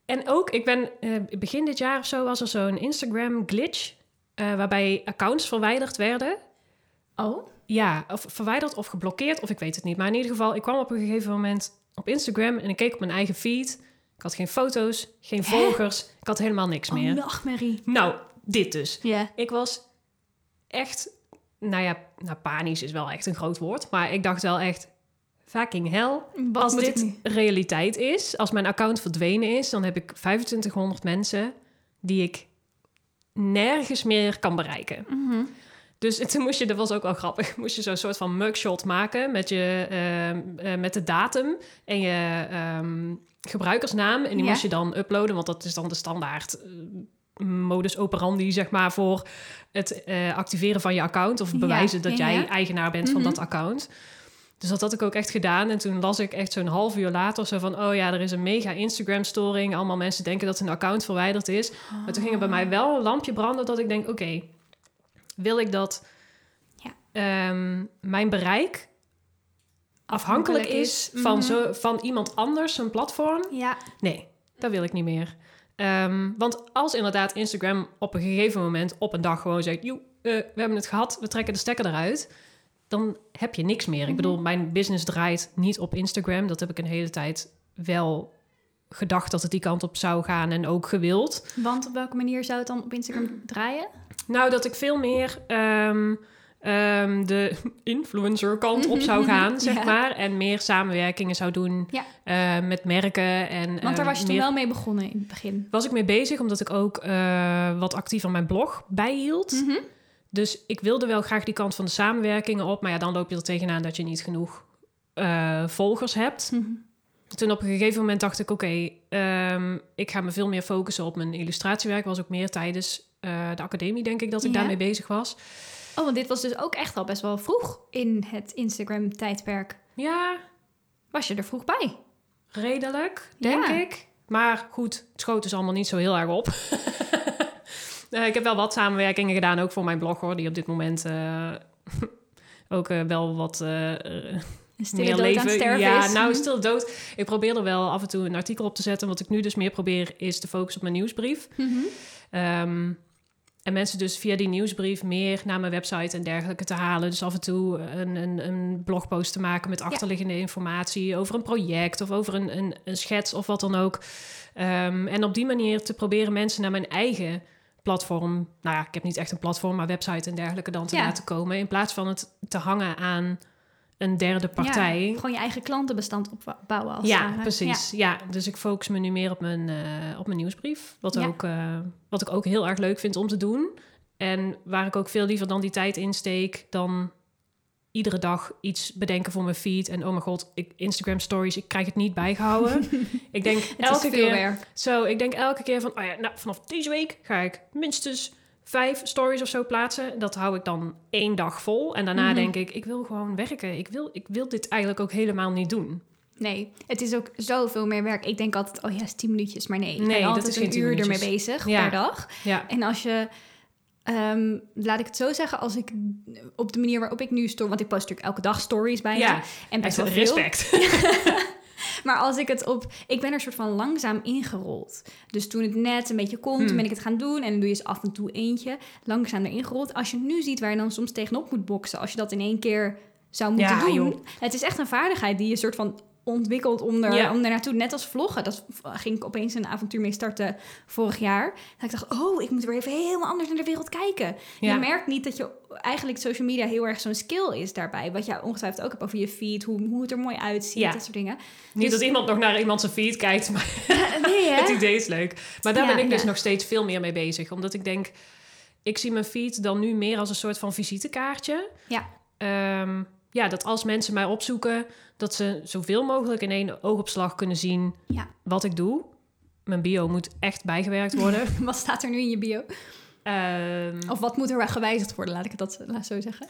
[SPEAKER 2] en ook, ik ben eh, begin dit jaar of zo was er zo'n Instagram glitch, eh, waarbij accounts verwijderd werden.
[SPEAKER 1] Oh?
[SPEAKER 2] Ja, of verwijderd of geblokkeerd, of ik weet het niet. Maar in ieder geval, ik kwam op een gegeven moment op Instagram en ik keek op mijn eigen feed. Ik had geen foto's, geen
[SPEAKER 1] Hè?
[SPEAKER 2] volgers, ik had helemaal niks
[SPEAKER 1] Oh,
[SPEAKER 2] meer.
[SPEAKER 1] nachtmerrie.
[SPEAKER 2] Nou, dit dus.
[SPEAKER 1] Ja.
[SPEAKER 2] Ik was echt, nou ja, nou, panisch is wel echt een groot woord. Maar ik dacht wel echt, fucking hell.
[SPEAKER 1] Wat
[SPEAKER 2] als
[SPEAKER 1] moet ik
[SPEAKER 2] dit
[SPEAKER 1] nu?
[SPEAKER 2] realiteit is, als mijn account verdwenen is, dan heb ik 2500 mensen die ik nergens meer kan bereiken.
[SPEAKER 1] Mhm.
[SPEAKER 2] Dus toen moest je, dat was ook wel grappig, moest je zo'n soort van mugshot maken met, je, ehm, eh, met de datum en je ehm, gebruikersnaam. En die
[SPEAKER 1] Ja.
[SPEAKER 2] moest je dan uploaden, want dat is dan de standaard eh, modus operandi, zeg maar, voor het eh, activeren van je account. Of
[SPEAKER 1] Ja,
[SPEAKER 2] bewijzen dat
[SPEAKER 1] ja,
[SPEAKER 2] jij eigenaar bent van
[SPEAKER 1] Mhm.
[SPEAKER 2] dat account. Dus dat had ik ook echt gedaan. En toen las ik echt zo'n half uur later zo van... oh ja, er is een mega Instagram-storing. Allemaal mensen denken dat hun account verwijderd is. Maar toen ging er bij mij wel een lampje branden dat ik denk... oké, wil ik dat
[SPEAKER 1] Ja.
[SPEAKER 2] ehm, mijn bereik afhankelijk
[SPEAKER 1] Afhankelijk
[SPEAKER 2] is van,
[SPEAKER 1] mhm.
[SPEAKER 2] zo, van iemand anders, een platform?
[SPEAKER 1] Ja.
[SPEAKER 2] Nee, dat wil ik niet meer. Ehm, want als inderdaad Instagram op een gegeven moment op een dag gewoon zegt... Joe, eh, we hebben het gehad, we trekken de stekker eruit... dan heb je niks meer. Ik bedoel, mijn business draait niet op Instagram. Dat heb ik een hele tijd wel gedacht dat het die kant op zou gaan en ook gewild.
[SPEAKER 1] Want op welke manier zou het dan op Instagram draaien?
[SPEAKER 2] Nou, dat ik veel meer ehm, ehm, de influencer kant op zou gaan, zeg
[SPEAKER 1] Ja.
[SPEAKER 2] maar. En meer samenwerkingen zou doen
[SPEAKER 1] Ja.
[SPEAKER 2] eh, met merken. En,
[SPEAKER 1] Want daar
[SPEAKER 2] eh,
[SPEAKER 1] was je toen wel mee begonnen in het begin.
[SPEAKER 2] was ik mee bezig, omdat ik ook eh, wat actief aan mijn blog bijhield.
[SPEAKER 1] Mhm.
[SPEAKER 2] Dus ik wilde wel graag die kant van de samenwerkingen op. Maar ja, dan loop je er tegenaan dat je niet genoeg volgers hebt.
[SPEAKER 1] Mhm.
[SPEAKER 2] Toen op een gegeven moment dacht ik, oké, ehm, ik ga me veel meer focussen op mijn illustratiewerk. Was ook meer tijdens de academie, denk ik, dat ik
[SPEAKER 1] Ja.
[SPEAKER 2] daarmee bezig was.
[SPEAKER 1] Oh, want dit was dus ook echt al best wel vroeg in het Instagram-tijdperk.
[SPEAKER 2] Ja,
[SPEAKER 1] Was je er vroeg bij?
[SPEAKER 2] redelijk, denk
[SPEAKER 1] Ja.
[SPEAKER 2] ik. Maar goed, het schoot dus allemaal niet zo heel erg op. Eh, ik heb wel wat samenwerkingen gedaan, ook voor mijn blog, hoor. Die op dit moment eh, ook eh, wel wat... eh,
[SPEAKER 1] stille dood
[SPEAKER 2] leven.
[SPEAKER 1] aan
[SPEAKER 2] ja,
[SPEAKER 1] is.
[SPEAKER 2] nou, stil dood. Ik probeer er wel af en toe een artikel op te zetten. Wat ik nu dus meer probeer, is te focussen op mijn nieuwsbrief.
[SPEAKER 1] Mhm.
[SPEAKER 2] Ehm, en mensen dus via die nieuwsbrief meer naar mijn website en dergelijke te halen. Dus af en toe een, een, een blogpost te maken met achterliggende informatie over een project of over een, een, een schets of wat dan ook. Ehm, en op die manier te proberen mensen naar mijn eigen platform, nou ja, ik heb niet echt een platform, maar website en dergelijke dan te
[SPEAKER 1] Ja.
[SPEAKER 2] laten komen. In plaats van het te hangen aan een derde partij.
[SPEAKER 1] Ja, gewoon je eigen klantenbestand opbouwen als
[SPEAKER 2] Ja, precies. Ja. dus ik focus me nu meer op mijn, eh, op mijn nieuwsbrief. Wat,
[SPEAKER 1] Ja.
[SPEAKER 2] ook, eh, wat ik ook heel erg leuk vind om te doen. En waar ik ook veel liever dan die tijd in steek... dan iedere dag iets bedenken voor mijn feed. En oh mijn god, ik, Instagram stories, ik krijg het niet bijgehouden. ik denk elke keer... Zo, ik denk elke keer van... Oh ja, nou, vanaf deze week ga ik minstens vijf stories of zo plaatsen. Dat hou ik dan één dag vol. En daarna
[SPEAKER 1] Mhm.
[SPEAKER 2] denk ik, ik wil gewoon werken. Ik wil, ik wil dit eigenlijk ook helemaal niet doen.
[SPEAKER 1] Nee, het is ook zoveel meer werk. Ik denk altijd, oh ja, 10 minuutjes. Maar nee, ik
[SPEAKER 2] Nee,
[SPEAKER 1] ben
[SPEAKER 2] dat
[SPEAKER 1] altijd
[SPEAKER 2] is
[SPEAKER 1] een
[SPEAKER 2] 10
[SPEAKER 1] uur ermee bezig
[SPEAKER 2] Ja.
[SPEAKER 1] per dag.
[SPEAKER 2] Ja.
[SPEAKER 1] En als je, ehm, laat ik het zo zeggen, als ik op de manier waarop ik nu story, want ik post natuurlijk elke dag stories bijna.
[SPEAKER 2] Ja,
[SPEAKER 1] en best wel veel. Maar als ik het op, ik ben er soort van langzaam ingerold. Dus toen het net een beetje kon, toen
[SPEAKER 2] Hmm.
[SPEAKER 1] ben ik het gaan doen en dan doe je eens af en toe eentje, langzaam erin gerold. Als je nu ziet waar je dan soms tegenop moet boksen, als je dat in één keer zou moeten
[SPEAKER 2] Ja,
[SPEAKER 1] doen.
[SPEAKER 2] joh.
[SPEAKER 1] Het is echt een vaardigheid die je soort van ontwikkelt om er,
[SPEAKER 2] Ja.
[SPEAKER 1] om er naartoe. Net als vloggen. Dat ging ik opeens een avontuur mee starten vorig jaar. Dat ik dacht, oh, ik moet weer even helemaal anders naar de wereld kijken.
[SPEAKER 2] Ja.
[SPEAKER 1] Je merkt niet dat je eigenlijk social media heel erg zo'n skill is daarbij. Wat jij ongetwijfeld ook hebt over je feed, hoe, hoe het er mooi uitziet,
[SPEAKER 2] Ja.
[SPEAKER 1] dat soort dingen.
[SPEAKER 2] Niet
[SPEAKER 1] Dus-
[SPEAKER 2] dat iemand nog naar iemand zijn feed kijkt, maar
[SPEAKER 1] nee, hè?
[SPEAKER 2] het idee is leuk. Maar daar ben ik dus nog steeds veel meer mee bezig. Omdat ik denk, ik zie mijn feed dan nu meer als een soort van visitekaartje.
[SPEAKER 1] Ja.
[SPEAKER 2] Ehm, ja, dat als mensen mij opzoeken, dat ze zoveel mogelijk in één oogopslag kunnen zien
[SPEAKER 1] Ja.
[SPEAKER 2] wat ik doe. Mijn bio moet echt bijgewerkt worden.
[SPEAKER 1] Wat staat er nu in je bio?
[SPEAKER 2] Ehm,
[SPEAKER 1] Of wat moet er gewijzigd worden, laat ik het dat laat zo zeggen.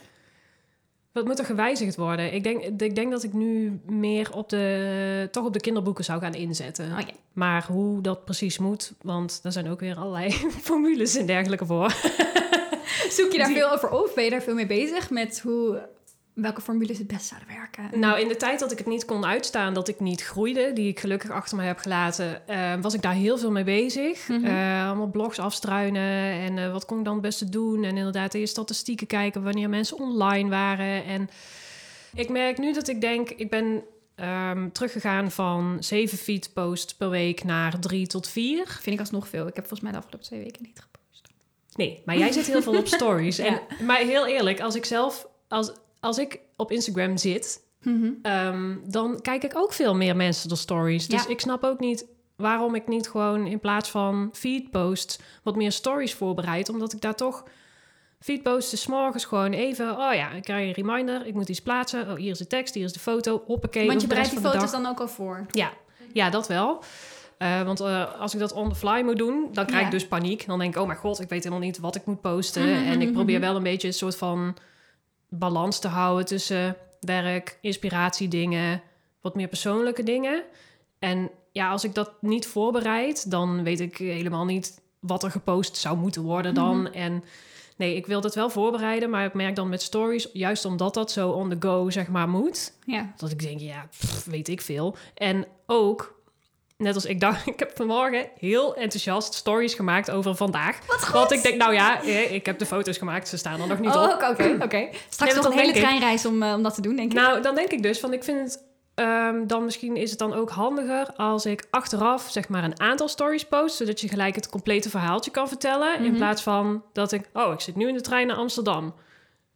[SPEAKER 2] Wat moet er gewijzigd worden? Ik denk, ik denk dat ik nu meer op de, toch op de kinderboeken zou gaan inzetten.
[SPEAKER 1] Oh ja.
[SPEAKER 2] Maar hoe dat precies moet, want daar zijn ook weer allerlei formules en dergelijke voor.
[SPEAKER 1] Zoek je daar
[SPEAKER 2] Die-
[SPEAKER 1] veel over op? Ben je daar veel mee bezig met hoe, welke formules het best zouden werken?
[SPEAKER 2] Nou, in de tijd dat ik het niet kon uitstaan, dat ik niet groeide, die ik gelukkig achter me heb gelaten, eh, was ik daar heel veel mee bezig. Eh, allemaal blogs afstruinen en eh, wat kon ik dan het beste doen. En inderdaad, eerst statistieken kijken wanneer mensen online waren. En ik merk nu dat ik denk, ik ben ehm, teruggegaan van zeven feed posts per week naar drie tot vier.
[SPEAKER 1] Vind ik alsnog veel. Ik heb volgens mij de afgelopen twee weken niet gepost.
[SPEAKER 2] Nee, maar jij zit heel veel op stories.
[SPEAKER 1] Ja.
[SPEAKER 2] En, maar heel eerlijk, als ik zelf, als, als ik op Instagram zit,
[SPEAKER 1] Mhm.
[SPEAKER 2] Ehm, dan kijk ik ook veel meer mensen de stories. Dus
[SPEAKER 1] Ja.
[SPEAKER 2] ik snap ook niet waarom ik niet gewoon in plaats van feed posts wat meer stories voorbereid. Omdat ik daar toch feed posts is 's morgens gewoon even. Oh ja, ik krijg een reminder. Ik moet iets plaatsen. Oh, hier is de tekst, hier is de foto. Hoppakee.
[SPEAKER 1] Want je bereidt die foto's dan ook al voor.
[SPEAKER 2] Ja, ja, dat wel. Eh, want eh, als ik dat on the fly moet doen, dan krijg
[SPEAKER 1] Ja.
[SPEAKER 2] ik dus paniek. Dan denk ik, oh mijn god, ik weet helemaal niet wat ik moet posten.
[SPEAKER 1] Mhm,
[SPEAKER 2] en ik
[SPEAKER 1] mhm,
[SPEAKER 2] probeer wel een beetje een soort van balans te houden tussen werk, inspiratiedingen, wat meer persoonlijke dingen. En ja, als ik dat niet voorbereid, dan weet ik helemaal niet wat er gepost zou moeten worden dan.
[SPEAKER 1] Mhm.
[SPEAKER 2] En nee, ik wil dat wel voorbereiden, maar ik merk dan met stories, juist omdat dat zo on the go zeg maar moet,
[SPEAKER 1] Ja.
[SPEAKER 2] dat ik denk, ja, pff, weet ik veel. En ook, net als ik dacht, ik heb vanmorgen heel enthousiast stories gemaakt over vandaag.
[SPEAKER 1] Wat
[SPEAKER 2] Want ik denk, nou ja, ik heb de foto's gemaakt, ze staan er nog niet
[SPEAKER 1] Oh,
[SPEAKER 2] op.
[SPEAKER 1] oké, oké. Straks nog een hele treinreis om, eh, om dat te doen, denk ik.
[SPEAKER 2] Nou, dan denk ik dus van, ik vind het ehm, dan misschien is het dan ook handiger als ik achteraf zeg maar een aantal stories post, zodat je gelijk het complete verhaaltje kan vertellen, in
[SPEAKER 1] Mhm.
[SPEAKER 2] plaats van dat ik, oh, ik zit nu in de trein naar Amsterdam.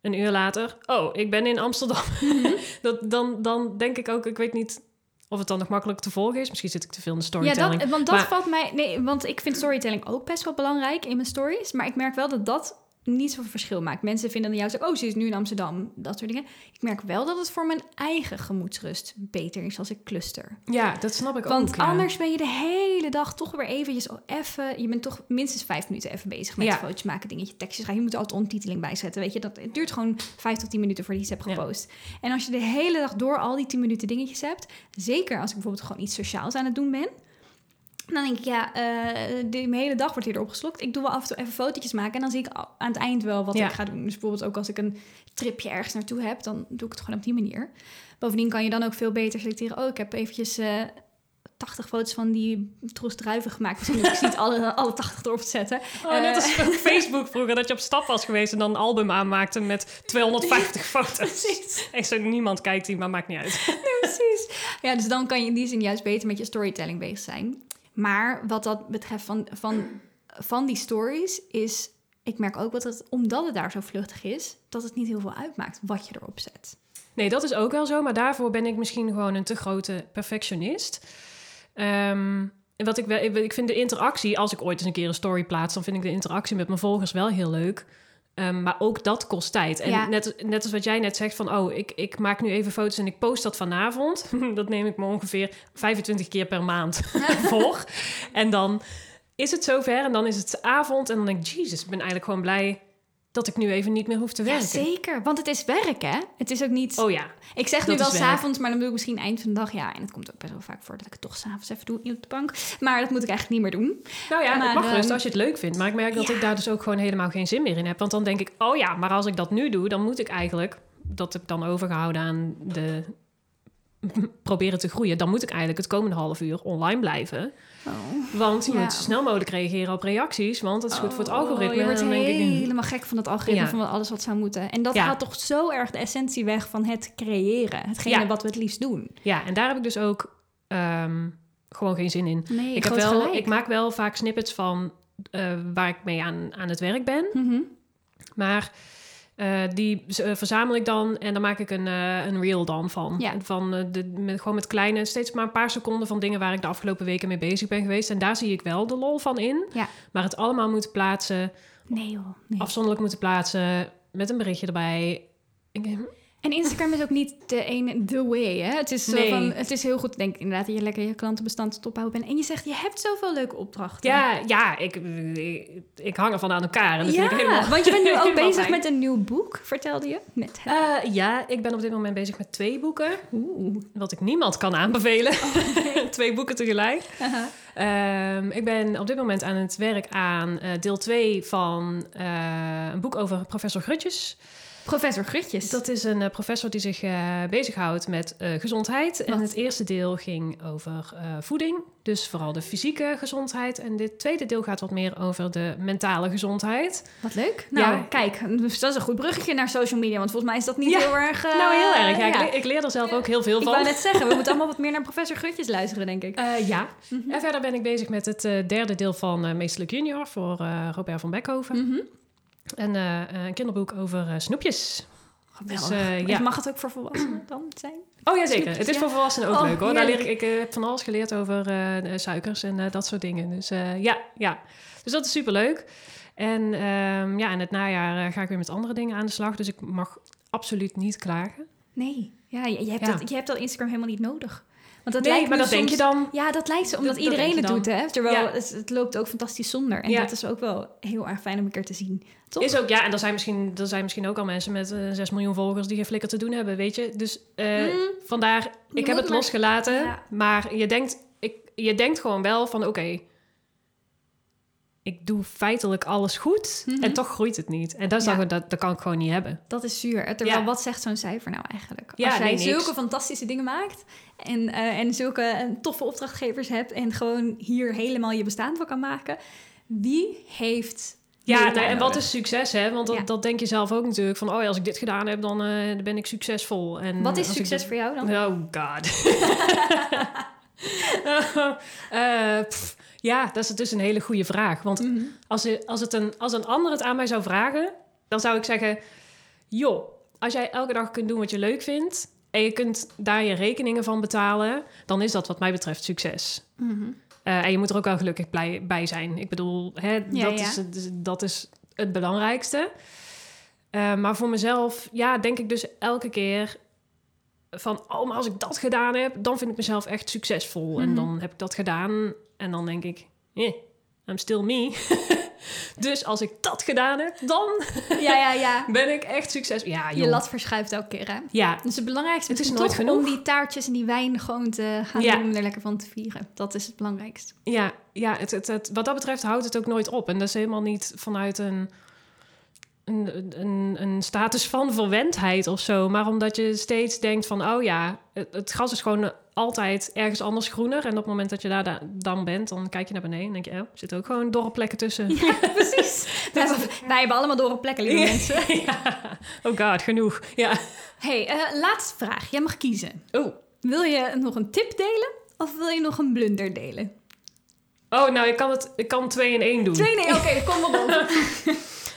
[SPEAKER 2] Een uur later, oh, ik ben in Amsterdam.
[SPEAKER 1] Mhm.
[SPEAKER 2] dat, dan, dan denk ik ook, ik weet niet of het dan nog makkelijk te volgen is. Misschien zit ik te veel in de
[SPEAKER 1] Ja,
[SPEAKER 2] storytelling.
[SPEAKER 1] dat, want dat
[SPEAKER 2] Maar-
[SPEAKER 1] valt mij... Nee, want ik vind storytelling ook best wel belangrijk in mijn stories. Maar ik merk wel dat dat niet zoveel verschil maakt. Mensen vinden dan juist ook... Oh, ze is nu in Amsterdam. Dat soort dingen. Ik merk wel dat het voor mijn eigen gemoedsrust beter is als ik cluster.
[SPEAKER 2] Ja, dat snap ik
[SPEAKER 1] Want
[SPEAKER 2] ook. ja.
[SPEAKER 1] anders ben je de hele dag toch weer eventjes al even... Je bent toch minstens vijf minuten even bezig met
[SPEAKER 2] Ja.
[SPEAKER 1] foto's maken, dingetje, tekstjes schrijven. Je moet altijd ondertiteling bijzetten, weet je. Dat, het duurt gewoon vijf tot tien minuten voordat je iets hebt
[SPEAKER 2] Ja.
[SPEAKER 1] gepost. En als je de hele dag door al die tien minuten dingetjes hebt... Zeker als ik bijvoorbeeld gewoon iets sociaals aan het doen ben... Dan denk ik, ja, eh, de mijn hele dag wordt hierdoor opgeslokt. Ik doe wel af en toe even fotootjes maken. En dan zie ik aan het eind wel wat
[SPEAKER 2] Ja.
[SPEAKER 1] ik ga doen. Dus bijvoorbeeld ook als ik een tripje ergens naartoe heb... dan doe ik het gewoon op die manier. Bovendien kan je dan ook veel beter selecteren. Oh, ik heb eventjes eh 80 foto's van die troes druiven gemaakt. Misschien hoef ik niet alle, alle 80 erop te zetten.
[SPEAKER 2] Oh, net
[SPEAKER 1] Eh,
[SPEAKER 2] als op Facebook vroeger, dat je op stap was geweest en dan een album aanmaakte met 250 foto's.
[SPEAKER 1] Precies.
[SPEAKER 2] Echt zo, niemand kijkt die, maar maakt niet uit.
[SPEAKER 1] Precies. Ja, dus dan kan je in die zin juist beter met je storytelling bezig zijn. Maar wat dat betreft van, van, van die stories is... Ik merk ook dat het, omdat het daar zo vluchtig is... dat het niet heel veel uitmaakt wat je erop zet.
[SPEAKER 2] Nee, dat is ook wel zo, maar daarvoor ben ik misschien gewoon een te grote perfectionist. Ehm, en wat ik, wel, ik- ik vind de interactie, als ik ooit eens een keer een story plaats, dan vind ik de interactie met mijn volgers wel heel leuk. Ehm, maar ook dat kost tijd. En
[SPEAKER 1] Ja.
[SPEAKER 2] net, net als wat jij net zegt van, oh, ik, ik maak nu even foto's en ik post dat vanavond. dat neem ik me ongeveer 25 keer per maand voor. En dan is het zover en dan is het avond en dan denk ik, jezus, ik ben eigenlijk gewoon blij dat ik nu even niet meer hoef te
[SPEAKER 1] Ja,
[SPEAKER 2] werken.
[SPEAKER 1] zeker. Want het is werk, hè? Het is ook niet...
[SPEAKER 2] Oh ja,
[SPEAKER 1] ik zeg nu wel s'avonds, maar dan doe ik misschien eind van de dag. Ja, en het komt ook best wel vaak voor dat ik het toch s'avonds even doe, op de bank. Maar dat moet ik eigenlijk niet meer doen.
[SPEAKER 2] nou ja,
[SPEAKER 1] Maar,
[SPEAKER 2] het mag
[SPEAKER 1] ehm,
[SPEAKER 2] rust als je het leuk vindt. Maar ik merk dat
[SPEAKER 1] ja.
[SPEAKER 2] ik daar dus ook gewoon helemaal geen zin meer in heb. Want dan denk ik, oh ja, maar als ik dat nu doe, dan moet ik eigenlijk... Dat heb ik dan overgehouden aan de proberen te groeien. Dan moet ik eigenlijk het komende half uur online blijven. Want je
[SPEAKER 1] Ja.
[SPEAKER 2] moet zo snel mogelijk reageren op reacties. Want dat is goed voor het algoritme.
[SPEAKER 1] Oh, je wordt
[SPEAKER 2] En dan denk ik,
[SPEAKER 1] helemaal gek van dat algoritme,
[SPEAKER 2] Ja.
[SPEAKER 1] van alles wat zou moeten. En dat
[SPEAKER 2] Ja.
[SPEAKER 1] haalt toch zo erg de essentie weg van het creëren. Hetgene wat we het liefst doen.
[SPEAKER 2] Ja, en daar heb ik dus ook ehm, gewoon geen zin in.
[SPEAKER 1] Nee,
[SPEAKER 2] ik, heb wel,
[SPEAKER 1] gelijk.
[SPEAKER 2] ik maak wel vaak snippets van eh, waar ik mee aan, aan het werk ben.
[SPEAKER 1] Mhm.
[SPEAKER 2] Maar eh, die eh, verzamel ik dan en dan maak ik een, eh, een reel dan van.
[SPEAKER 1] Ja.
[SPEAKER 2] van de, met, gewoon met kleine, steeds maar een paar seconden van dingen waar ik de afgelopen weken mee bezig ben geweest. En daar zie ik wel de lol van in.
[SPEAKER 1] Ja.
[SPEAKER 2] Maar het allemaal moeten plaatsen,
[SPEAKER 1] Nee joh, nee.
[SPEAKER 2] afzonderlijk moeten plaatsen, met een berichtje erbij. Ik,
[SPEAKER 1] En Instagram is ook niet de ene, the way, hè? Het is, zo
[SPEAKER 2] Nee.
[SPEAKER 1] van, het is heel goed, denk ik, inderdaad, dat je lekker je klantenbestand het opbouwen bent. En je zegt, je hebt zoveel leuke opdrachten.
[SPEAKER 2] ja, ja ik, ik, ik hang ervan aan elkaar. En dat vind ik helemaal,
[SPEAKER 1] want je bent nu ook bezig
[SPEAKER 2] fijn.
[SPEAKER 1] met een nieuw boek, vertelde je. Met.
[SPEAKER 2] Eh, ja, ik ben op dit moment bezig met twee boeken.
[SPEAKER 1] Oeh.
[SPEAKER 2] Wat ik niemand kan aanbevelen. twee boeken tegelijk.
[SPEAKER 1] Haha.
[SPEAKER 2] Ehm, ik ben op dit moment aan het werk aan eh, deel 2 van eh, een boek over professor Grutjes.
[SPEAKER 1] Professor Grutjes.
[SPEAKER 2] Dat is een eh, professor die zich eh, bezighoudt met eh, gezondheid. En het eerste deel ging over voeding, dus vooral de fysieke gezondheid. En dit tweede deel gaat wat meer over de mentale gezondheid.
[SPEAKER 1] Wat leuk. Nou,
[SPEAKER 2] Ja.
[SPEAKER 1] kijk, dat is een goed bruggetje naar social media, want volgens mij is dat niet
[SPEAKER 2] Ja.
[SPEAKER 1] heel erg...
[SPEAKER 2] nou, heel erg. Ja, Ik,
[SPEAKER 1] ja.
[SPEAKER 2] ik leer er zelf ook heel veel
[SPEAKER 1] Ik
[SPEAKER 2] van.
[SPEAKER 1] wou net zeggen, we moeten allemaal wat meer naar professor Grutjes luisteren, denk ik.
[SPEAKER 2] Ja.
[SPEAKER 1] Mhm.
[SPEAKER 2] En verder ben ik bezig met het derde deel van Meesterlijk Junior voor Robert van Beckhoven. En eh, een kinderboek over eh, snoepjes. Dus, eh, ja.
[SPEAKER 1] Mag het ook voor volwassenen dan zijn?
[SPEAKER 2] Oh ja, zeker. Het is
[SPEAKER 1] ja.
[SPEAKER 2] voor volwassenen ook
[SPEAKER 1] Oh,
[SPEAKER 2] leuk hoor. Daar leer ik, ik eh, heb van alles geleerd over eh, eh, suikers en eh, dat soort dingen. Dus eh, ja, ja. Dus dat is superleuk. En ehm, ja, in het najaar eh, ga ik weer met andere dingen aan de slag. Dus ik mag absoluut niet klagen.
[SPEAKER 1] Nee. Ja, je, je hebt,
[SPEAKER 2] Ja.
[SPEAKER 1] Dat, je hebt dat Instagram helemaal niet nodig. Want dat
[SPEAKER 2] nee,
[SPEAKER 1] lijkt
[SPEAKER 2] maar denk je dan.
[SPEAKER 1] Ja, dat lijkt zo, omdat
[SPEAKER 2] Dat- dat
[SPEAKER 1] iedereen het doet, hè? Terwijl
[SPEAKER 2] Ja.
[SPEAKER 1] het, het loopt ook fantastisch zonder. En
[SPEAKER 2] Ja.
[SPEAKER 1] dat is ook wel heel erg fijn om een keer te zien. Toch?
[SPEAKER 2] Is ook, ja, en er zijn, misschien, er zijn misschien ook al mensen met eh 6 miljoen volgers die geen flikker te doen hebben, weet je. Dus eh,
[SPEAKER 1] Mm.
[SPEAKER 2] vandaar,
[SPEAKER 1] Je
[SPEAKER 2] ik heb het
[SPEAKER 1] maar-
[SPEAKER 2] losgelaten.
[SPEAKER 1] Ja.
[SPEAKER 2] Maar je denkt, ik, je denkt gewoon wel van, oké, ik doe feitelijk alles goed
[SPEAKER 1] Mhm.
[SPEAKER 2] en toch groeit het niet. En dat, is
[SPEAKER 1] Ja.
[SPEAKER 2] dan, dat, dat kan ik gewoon niet hebben.
[SPEAKER 1] Dat is zuur. Terwijl,
[SPEAKER 2] Ja.
[SPEAKER 1] wat zegt zo'n cijfer nou eigenlijk?
[SPEAKER 2] Ja,
[SPEAKER 1] Als jij
[SPEAKER 2] nee,
[SPEAKER 1] zulke fantastische dingen maakt en, eh, en zulke eh, toffe opdrachtgevers hebt en gewoon hier helemaal je bestaan van kan maken, wie heeft...
[SPEAKER 2] Ja, nee, en wat is succes, hè? Want dat,
[SPEAKER 1] Ja.
[SPEAKER 2] dat denk je zelf ook natuurlijk. Van, oh ja, als ik dit gedaan heb, dan, eh, dan ben ik succesvol. En
[SPEAKER 1] Wat is succes
[SPEAKER 2] dit-
[SPEAKER 1] voor jou dan?
[SPEAKER 2] Oh god. Eh, pff, ja, dat is dus een hele goede vraag. Want als, je- als, het een, als een ander het aan mij zou vragen, dan zou ik zeggen: joh, als jij elke dag kunt doen wat je leuk vindt en je kunt daar je rekeningen van betalen, dan is dat wat mij betreft succes.
[SPEAKER 1] Mhm.
[SPEAKER 2] Eh, en je moet er ook wel gelukkig blij, bij zijn. Ik bedoel, hè,
[SPEAKER 1] Ja,
[SPEAKER 2] dat,
[SPEAKER 1] ja.
[SPEAKER 2] Is, het- dat is het belangrijkste. Eh, maar voor mezelf, ja, denk ik dus elke keer van... oh, maar als ik dat gedaan heb, dan vind ik mezelf echt succesvol. En
[SPEAKER 1] Mhm.
[SPEAKER 2] dan heb ik dat gedaan en dan denk ik... Eh, I'm still me. dus als ik dat gedaan heb, dan
[SPEAKER 1] Ja, ja, ja.
[SPEAKER 2] ben ik echt succesvol. Ja,
[SPEAKER 1] Je lat verschuift elke keer, hè?
[SPEAKER 2] Ja,
[SPEAKER 1] Dus het belangrijkste
[SPEAKER 2] Het is nooit
[SPEAKER 1] toch
[SPEAKER 2] genoeg.
[SPEAKER 1] om die taartjes en die wijn gewoon te gaan
[SPEAKER 2] Ja.
[SPEAKER 1] doen om er lekker van te vieren. Dat is het belangrijkste.
[SPEAKER 2] Ja, ja het, het, het- wat dat betreft houdt het ook nooit op. En dat is helemaal niet vanuit een, een, een, een status van verwendheid of zo. Maar omdat je steeds denkt van, oh ja, het, het gras is gewoon altijd ergens anders groener. En op het moment dat je daar da- dan bent, dan kijk je naar beneden en denk je, oh, er zitten ook gewoon dorre plekken tussen.
[SPEAKER 1] Ja, precies. wij, wij hebben allemaal door op plekken, lieve mensen.
[SPEAKER 2] ja. Oh god, genoeg. Ja.
[SPEAKER 1] hey, eh, laatste vraag. Jij mag kiezen.
[SPEAKER 2] Oh.
[SPEAKER 1] Wil je nog een tip delen of wil je nog een blunder delen?
[SPEAKER 2] Oh, nou, ik kan het ik kan twee in één doen.
[SPEAKER 1] Twee, nee, oké, kom maar op.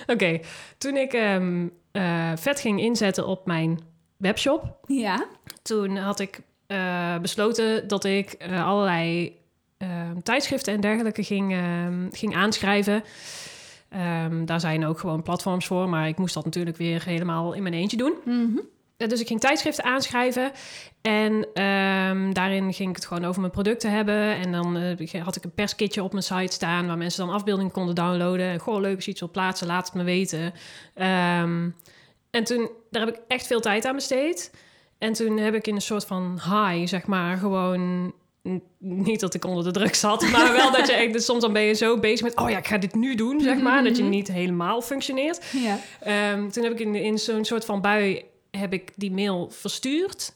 [SPEAKER 2] Oké, toen ik ehm, eh, vet ging inzetten op mijn webshop,
[SPEAKER 1] Ja.
[SPEAKER 2] toen had ik eh, besloten dat ik eh, allerlei ehm, tijdschriften en dergelijke ging, ehm, ging aanschrijven. Daar zijn ook gewoon platforms voor, maar ik moest dat natuurlijk weer helemaal in mijn eentje doen. Eh, dus ik ging tijdschriften aanschrijven. En ehm, daarin ging ik het gewoon over mijn producten hebben. En dan eh, had ik een perskitje op mijn site staan... waar mensen dan afbeeldingen konden downloaden. En goh, leuk als je iets wilt plaatsen, laat het me weten. Ehm, en toen, daar heb ik echt veel tijd aan besteed. En toen heb ik in een soort van high, zeg maar, gewoon niet dat ik onder de druk zat, maar wel dat je echt, dus soms dan ben je zo bezig met, oh ja, ik ga dit nu doen, zeg maar, dat je niet helemaal functioneert.
[SPEAKER 1] Ja.
[SPEAKER 2] Ehm, toen heb ik in, in zo'n soort van bui, heb ik die mail verstuurd.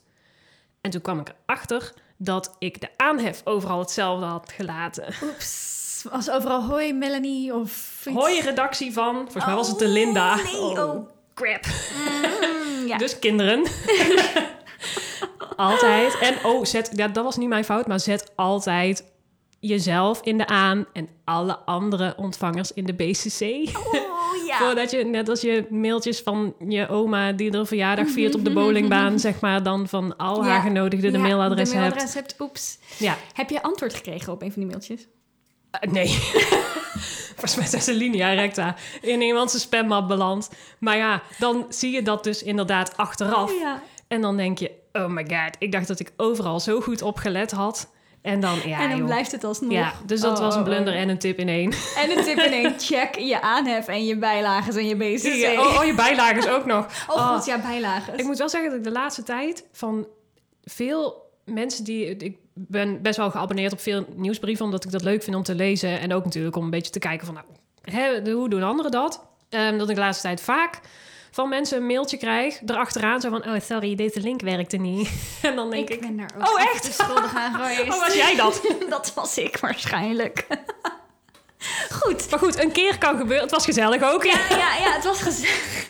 [SPEAKER 2] En toen kwam ik erachter dat ik de aanhef overal hetzelfde had gelaten.
[SPEAKER 1] Oeps. Was overal hoi Melanie of iets?
[SPEAKER 2] Hoi, redactie van, volgens mij was het de Linda.
[SPEAKER 1] nee, oh.
[SPEAKER 2] crap.
[SPEAKER 1] Mm, ja.
[SPEAKER 2] Dus kinderen. altijd. En oh, zet, ja, dat was niet mijn fout, maar zet altijd jezelf in de aan en alle andere ontvangers in de BCC.
[SPEAKER 1] Oh, ja.
[SPEAKER 2] Voordat je, net als je mailtjes van je oma die er verjaardag viert op de bowlingbaan, zeg maar, dan van al haar
[SPEAKER 1] Ja.
[SPEAKER 2] genodigden de mailadres hebt.
[SPEAKER 1] mailadres hebt. Oeps.
[SPEAKER 2] Ja,
[SPEAKER 1] Heb je antwoord gekregen op een van die mailtjes?
[SPEAKER 2] Eh, nee. Volgens mij een linea recta in iemands spammap beland. Maar ja, dan zie je dat dus inderdaad achteraf.
[SPEAKER 1] Ja.
[SPEAKER 2] En dan denk je, oh my god, ik dacht dat ik overal zo goed op gelet had. En dan, ja,
[SPEAKER 1] en dan
[SPEAKER 2] joh.
[SPEAKER 1] blijft het alsnog.
[SPEAKER 2] Ja, dus dat
[SPEAKER 1] Oh,
[SPEAKER 2] was een
[SPEAKER 1] oh, oh.
[SPEAKER 2] blunder en een tip in één.
[SPEAKER 1] En een tip in één. Check je aanhef en je bijlagen en je BCC.
[SPEAKER 2] Oh, oh, je bijlagen ook nog.
[SPEAKER 1] Oh, god, ja, bijlagen.
[SPEAKER 2] Ik moet wel zeggen dat ik de laatste tijd van veel mensen die... Ik ben best wel geabonneerd op veel nieuwsbrieven... omdat ik dat leuk vind om te lezen. En ook natuurlijk om een beetje te kijken van... Nou, hè, hoe doen anderen dat? Ehm, dat ik de laatste tijd vaak van mensen een mailtje krijg... erachteraan zo van... Oh, sorry, deze link werkte niet. en dan denk ik...
[SPEAKER 1] ik ben daar ook
[SPEAKER 2] Oh, echt?
[SPEAKER 1] schuldig aan geweest.
[SPEAKER 2] Oh, was jij dat?
[SPEAKER 1] dat was ik waarschijnlijk. Goed.
[SPEAKER 2] Maar goed, een keer kan gebeuren. Het was gezellig ook.
[SPEAKER 1] Ja, ja, ja, het was gezellig.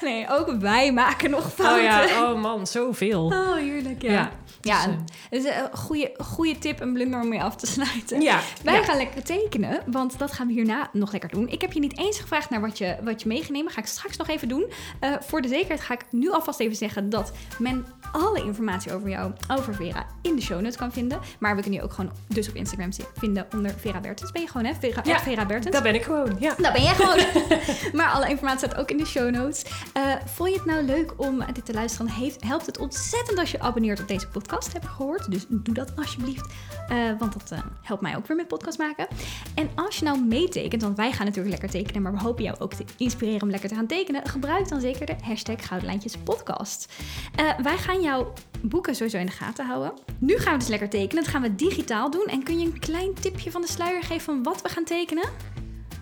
[SPEAKER 1] Nee, ook wij maken nog
[SPEAKER 2] Oh
[SPEAKER 1] fouten.
[SPEAKER 2] ja, oh man, zoveel.
[SPEAKER 1] Oh, heerlijk, ja.
[SPEAKER 2] Ja,
[SPEAKER 1] Ja,
[SPEAKER 2] dus,
[SPEAKER 1] het is een goede, goede tip, een blunder om mee af te sluiten.
[SPEAKER 2] Ja,
[SPEAKER 1] Wij
[SPEAKER 2] ja.
[SPEAKER 1] gaan lekker tekenen, want dat gaan we hierna nog lekker doen. Ik heb je niet eens gevraagd naar wat je, wat je meegenomen. Ga ik straks nog even doen. Eh, voor de zekerheid ga ik nu alvast even zeggen dat men alle informatie over jou, over Vera, in de show notes kan vinden. Maar we kunnen je ook gewoon dus op Instagram vinden onder Vera Bertens. Ben je gewoon, hè? Vera,
[SPEAKER 2] Ja,
[SPEAKER 1] Vera Bertens.
[SPEAKER 2] Dat ben ik gewoon, ja.
[SPEAKER 1] Dat ben jij gewoon. maar alle informatie staat ook in de show notes. Eh, vond je het nou leuk om dit te luisteren? Heeft, helpt het ontzettend als je abonneert op deze podcast, heb ik gehoord. Dus doe dat alsjeblieft. Eh, want dat eh, helpt mij ook weer met podcast maken. En als je nou meetekent, want wij gaan natuurlijk lekker tekenen, maar we hopen jou ook te inspireren om lekker te gaan tekenen. Gebruik dan zeker de hashtag Goudlijntjes podcast. Eh, wij gaan jouw boeken sowieso in de gaten houden. Nu gaan we dus lekker tekenen. Dat gaan we digitaal doen. En kun je een klein tipje van de sluier geven van wat we gaan tekenen?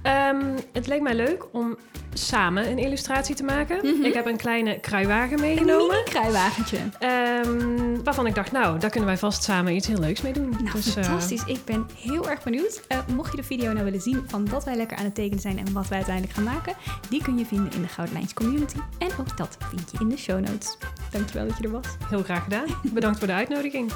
[SPEAKER 2] Ehm, het leek mij leuk om samen een illustratie te maken.
[SPEAKER 1] Mhm.
[SPEAKER 2] Ik heb een kleine kruiwagen
[SPEAKER 1] Een
[SPEAKER 2] meegenomen.
[SPEAKER 1] mini-kruiwagentje.
[SPEAKER 2] ehm, waarvan ik dacht, nou, daar kunnen wij vast samen iets heel leuks mee doen.
[SPEAKER 1] Nou,
[SPEAKER 2] Dus, eh,
[SPEAKER 1] fantastisch. Ik ben heel erg benieuwd. Eh, mocht je de video nou willen zien van wat wij lekker aan het tekenen zijn en wat wij uiteindelijk gaan maken, die kun je vinden in de Gouden Lijns community. En ook dat vind je in de show notes. Dankjewel dat je er was.
[SPEAKER 2] heel graag gedaan. Bedankt voor de uitnodiging.